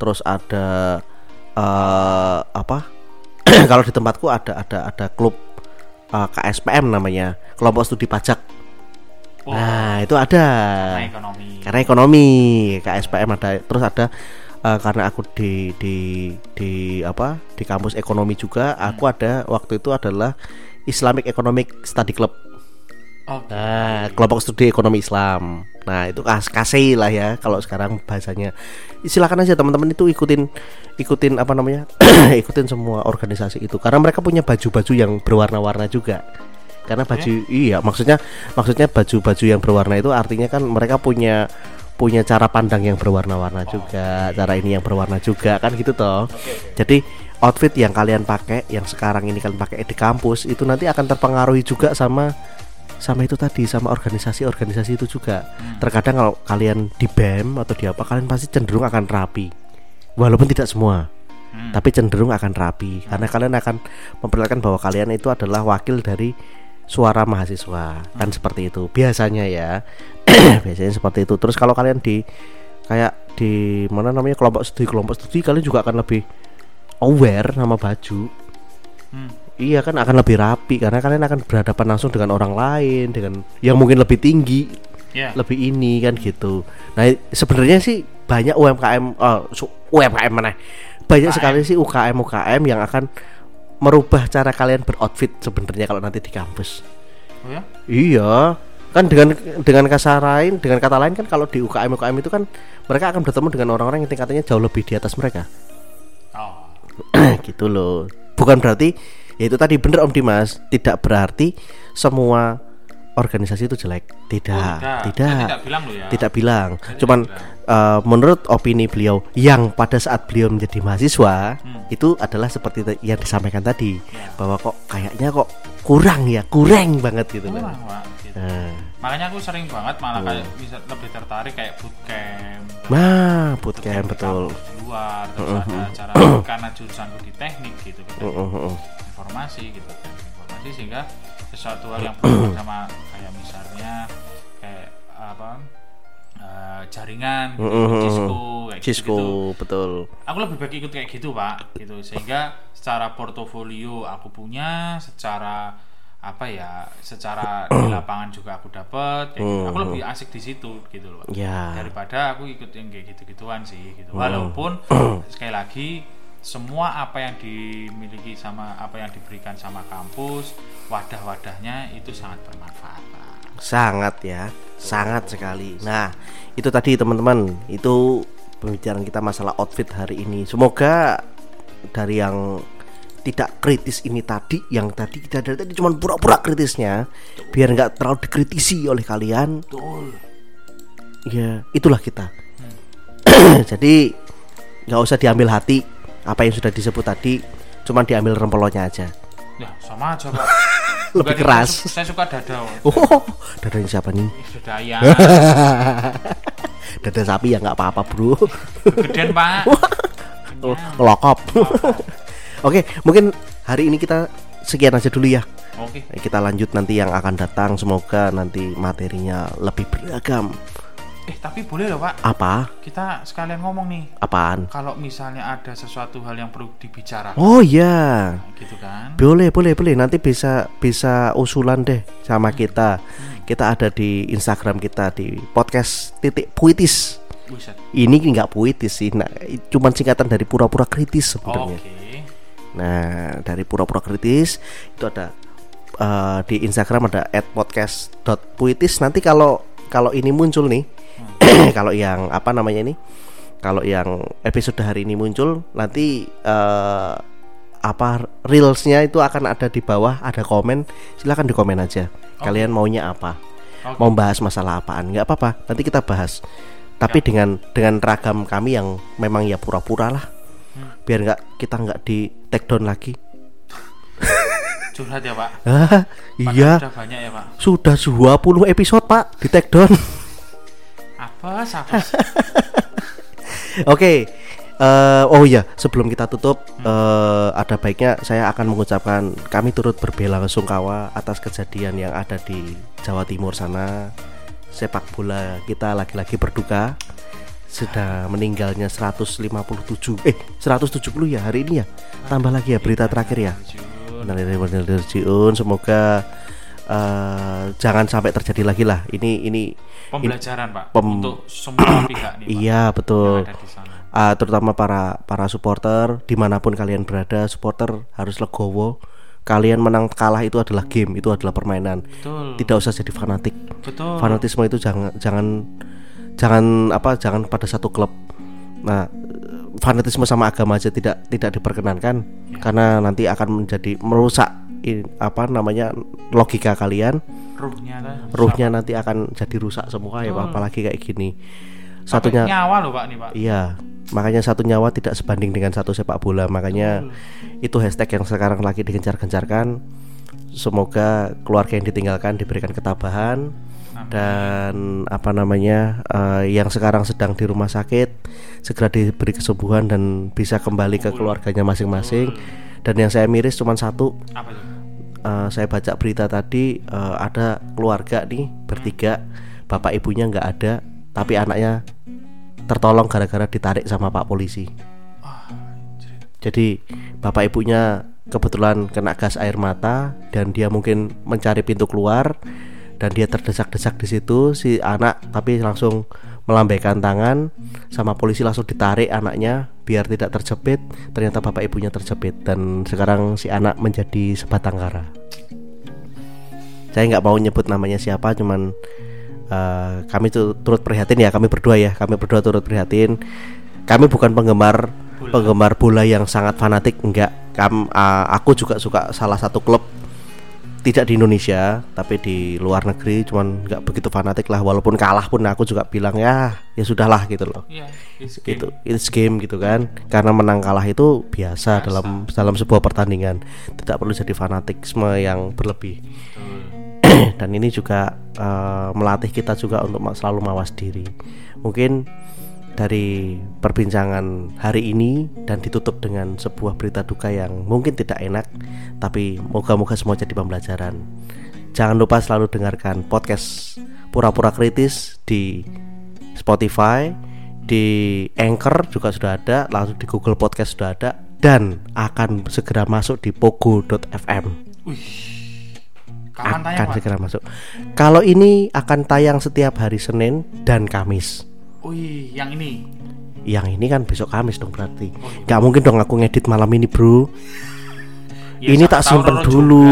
Speaker 1: terus ada eh apa? *clears throat* Kalau di tempatku ada ada ada klub eh, KSPM namanya, kelompok studi pajak.
Speaker 2: oh,
Speaker 1: Nah, itu ada.
Speaker 2: karena ekonomi
Speaker 1: Karena ekonomi KSPM ada, terus ada eh, karena aku di di di apa di kampus ekonomi juga, aku ada waktu itu adalah Islamic Economic Study Club.
Speaker 2: Oke.
Speaker 1: Nah, kelompok studi ekonomi Islam. Nah, itu kas kasih lah ya kalau sekarang bahasanya. Silakan aja teman-teman itu ikutin ikutin apa namanya? *clears throat* ikutin semua organisasi itu karena mereka punya baju-baju yang berwarna-warna juga. Karena baju iya, maksudnya maksudnya baju-baju yang berwarna itu artinya kan mereka punya punya cara pandang yang berwarna-warna juga, cara ini yang berwarna juga kan gitu toh. Jadi outfit yang kalian pakai yang sekarang ini kalian pakai di kampus itu nanti akan terpengaruhi juga sama sama itu tadi sama organisasi-organisasi itu juga. Terkadang kalau kalian di BEM atau di apa kalian pasti cenderung akan rapi. Walaupun tidak semua
Speaker 2: Hmm.
Speaker 1: tapi cenderung akan rapi. Karena kalian akan memperlihatkan bahwa kalian itu adalah wakil dari suara mahasiswa kan seperti itu. Biasanya ya *coughs* biasanya seperti itu terus kalau kalian di kayak di mana namanya kelompok studi kelompok studi kalian juga akan lebih aware sama baju
Speaker 2: Hmm.
Speaker 1: Iya kan akan lebih rapi karena kalian akan berhadapan langsung dengan orang lain dengan yang mungkin lebih tinggi,
Speaker 2: ya
Speaker 1: lebih ini kan gitu. Nah sebenarnya sih banyak UMKM, oh, su- UMKM mana? Banyak
Speaker 2: UKM.
Speaker 1: sekali sih UKM UKM yang akan merubah cara kalian beroutfit sebenarnya kalau nanti di kampus.
Speaker 2: oh ya
Speaker 1: Iya, kan dengan dengan kata lain, dengan kata lain kan kalau di UKM UKM itu kan mereka akan bertemu dengan orang-orang yang tingkatannya jauh lebih di atas mereka.
Speaker 2: oh. *clears throat*
Speaker 1: Gitu loh. Bukan berarti ya itu tadi bener Om Dimas. Tidak berarti semua organisasi itu jelek. Tidak.
Speaker 2: Oh,
Speaker 1: tidak.
Speaker 2: Tidak. Bilang loh ya.
Speaker 1: Tidak bilang. Cuman
Speaker 2: tidak
Speaker 1: eh, menurut opini beliau yang pada saat beliau menjadi mahasiswa
Speaker 2: Hmm.
Speaker 1: itu adalah seperti yang disampaikan tadi
Speaker 2: Ya.
Speaker 1: bahwa kok kayaknya kok kurang ya kurang banget gitu loh
Speaker 2: Kurang, gitu.
Speaker 1: Nah,
Speaker 2: makanya aku sering banget malah
Speaker 1: Hmm.
Speaker 2: kayak bisa lebih tertarik kayak bootcamp.
Speaker 1: Nah
Speaker 2: bootcamp
Speaker 1: bootcamp
Speaker 2: di
Speaker 1: betul.
Speaker 2: di luar terus ada acara *coughs* karena jurusanku di teknik gitu kan
Speaker 1: Uh, uh, uh.
Speaker 2: informasi gitu informasi sehingga sesuatu hal yang berhubungan sama kayak misalnya kayak apa eh, jaringan gitu,
Speaker 1: mm, mm,
Speaker 2: Cisco kayak
Speaker 1: Cisco
Speaker 2: gitu,
Speaker 1: betul.
Speaker 2: Aku lebih baik ikut kayak gitu pak gitu. Sehingga secara portofolio aku punya secara apa ya secara di *clears throat* lapangan juga aku dapat kayak gitu. aku lebih asik di situ gitu loh.
Speaker 1: Ya.
Speaker 2: Daripada aku ikut yang kayak gitu-gituan sih gitu. Walaupun *clears throat* sekali lagi semua apa yang dimiliki sama apa yang diberikan sama kampus wadah-wadahnya itu sangat bermanfaat Pak.
Speaker 1: sangat ya sangat sekali. Nah itu tadi teman-teman itu pembicaraan kita masalah outfit hari ini. Semoga dari yang tidak kritis ini tadi yang tadi kita dari tadi cuma pura-pura kritisnya biar nggak terlalu dikritisi oleh kalian.
Speaker 2: Betul.
Speaker 1: Ya itulah kita. *clears throat* Jadi nggak usah diambil hati apa yang sudah disebut tadi cuma diambil rempelonnya aja.
Speaker 2: Ya sama aja pak. *laughs*
Speaker 1: Lebih
Speaker 2: Bukan,
Speaker 1: keras.
Speaker 2: saya, su- saya suka dada Pak.
Speaker 1: oh dadanya siapa nih?
Speaker 2: Dada ayam *laughs*
Speaker 1: dada sapi ya nggak apa-apa bro.
Speaker 2: Gedean pak. *laughs*
Speaker 1: Oh, ngelokop. Oke, mungkin hari ini kita sekian aja dulu ya.
Speaker 2: oke
Speaker 1: Kita lanjut nanti yang akan datang. Semoga nanti materinya lebih beragam.
Speaker 2: Eh tapi boleh loh pak,
Speaker 1: Apa?
Speaker 2: kita sekalian ngomong nih.
Speaker 1: Apaan?
Speaker 2: Kalau misalnya ada sesuatu hal yang perlu dibicarakan,
Speaker 1: Oh iya.
Speaker 2: gitu kan?
Speaker 1: Boleh, boleh, boleh. Nanti bisa bisa usulan deh sama kita. Kita ada di Instagram kita di podcast titik puitis.
Speaker 2: Buset.
Speaker 1: Ini nggak puitis sih, nah, cuman singkatan dari pura-pura kritis sebenarnya. Nah, dari pura-pura kritis itu ada eh, di Instagram ada @podcast.puitis. Nanti kalau kalau ini muncul nih, *clears throat* kalau yang apa namanya ini, kalau yang episode hari ini muncul, nanti eh, apa reelsnya itu akan ada di bawah, ada komen. Silakan di komen aja. Kalian maunya apa?
Speaker 2: Oke.
Speaker 1: Mau bahas masalah apaan? nggak apa-apa. Nanti kita bahas. Tapi dengan dengan ragam kami yang memang ya pura-pura lah biar nggak kita nggak di take down lagi
Speaker 2: Curhat ya pak.
Speaker 1: ah iya
Speaker 2: Udah banyak ya pak.
Speaker 1: sudah 20 episode pak di take down
Speaker 2: Apa? Apa? *laughs*
Speaker 1: oke eh, oh iya sebelum kita tutup eh, ada baiknya saya akan mengucapkan kami turut berbela sungkawa atas kejadian yang ada di Jawa Timur sana sepak bola kita lagi-lagi berduka sudah meninggalnya 157 eh 170 ya hari ini ya tambah lagi ya berita terakhir ya semoga eh, jangan sampai terjadi lagi lah ini ini
Speaker 2: Pembelajaran pak
Speaker 1: Pem-
Speaker 2: untuk semua *clears throat* pihak nih pak.
Speaker 1: iya betul. Ah, terutama para para supporter di mana pun kalian berada supporter harus legowo kalian menang kalah itu adalah game itu adalah permainan
Speaker 2: Betul.
Speaker 1: tidak usah jadi fanatik
Speaker 2: Betul.
Speaker 1: fanatisme itu jangan jangan jangan apa jangan pada satu klub nah fanatisme sama agama aja tidak tidak diperkenankan karena nanti akan menjadi merusak i- apa namanya logika kalian
Speaker 2: Ruhnya kan.
Speaker 1: ruhnya nanti akan jadi rusak semua ya
Speaker 2: Betul.
Speaker 1: apalagi kayak gini
Speaker 2: Sampai
Speaker 1: satunya
Speaker 2: nyawa loh pak nih pak.
Speaker 1: Iya, makanya satu nyawa tidak sebanding dengan satu sepak bola. Makanya itu hashtag yang sekarang lagi digencar-gencarkan. Semoga keluarga yang ditinggalkan diberikan ketabahan dan apa namanya eh, yang sekarang sedang di rumah sakit segera diberi kesembuhan dan bisa kembali ke keluarganya masing-masing. Dan yang saya miris cuma satu,
Speaker 2: Apa?
Speaker 1: Eh, saya baca berita tadi eh, ada keluarga nih bertiga, bapak ibunya nggak ada, tapi anaknya tertolong gara-gara ditarik sama pak polisi.
Speaker 2: Ah.
Speaker 1: Jadi bapak ibunya kebetulan kena gas air mata dan dia mungkin mencari pintu keluar dan dia terdesak-desak di situ si anak tapi langsung melambaikan tangan sama polisi langsung ditarik anaknya biar tidak terjepit. Ternyata bapak ibunya terjepit dan sekarang si anak menjadi sebatang kara. Saya nggak mau nyebut namanya siapa cuman eh, kami tu- turut prihatin ya kami berdua ya kami berdua turut prihatin. Kami bukan penggemar penggemar bola yang sangat fanatik enggak. Kam, eh, aku juga suka salah satu klub tidak di Indonesia tapi di luar negeri cuman nggak begitu fanatik lah walaupun kalah pun aku juga bilang ya ya sudahlah gitu loh
Speaker 2: Iya. it's game.
Speaker 1: itu it's game gitu kan karena menang kalah itu biasa,
Speaker 2: Biasa.
Speaker 1: dalam dalam sebuah pertandingan tidak perlu jadi fanatikisme yang berlebih *clears throat* dan ini juga eh, melatih kita juga untuk selalu mawas diri mungkin dari perbincangan hari ini dan ditutup dengan sebuah berita duka yang mungkin tidak enak tapi moga-moga semua jadi pembelajaran jangan lupa selalu dengarkan podcast pura-pura kritis di Spotify di Anchor juga sudah ada langsung di Google Podcast sudah ada dan akan segera masuk di pogo.fm
Speaker 2: Wih.
Speaker 1: Akan segera masuk. Kalau ini akan tayang setiap hari Senin dan Kamis.
Speaker 2: Wih, yang ini.
Speaker 1: Yang ini kan besok Kamis dong berarti.
Speaker 2: Oh, iya.
Speaker 1: Gak mungkin dong aku ngedit malam ini bro.
Speaker 2: Ya,
Speaker 1: ini tak simpen dulu.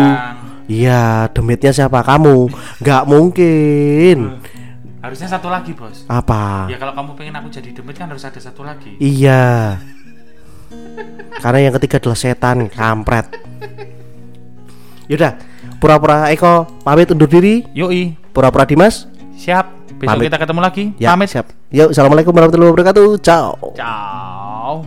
Speaker 1: Iya, demitnya siapa kamu? Gak mungkin.
Speaker 2: Harusnya satu lagi bos.
Speaker 1: Apa?
Speaker 2: Ya kalau kamu pengen aku jadi demit kan harus ada satu lagi.
Speaker 1: Iya. Karena yang ketiga adalah setan, kampret. Yaudah, pura-pura Eko pamit undur diri.
Speaker 2: Yoi,
Speaker 1: Pura-pura Dimas.
Speaker 2: siap. Besok
Speaker 1: Pamit.
Speaker 2: kita ketemu lagi.
Speaker 1: Ya,
Speaker 2: Pamit.
Speaker 1: siap. Yuk, assalamualaikum warahmatullahi wabarakatuh. Ciao.
Speaker 2: Ciao.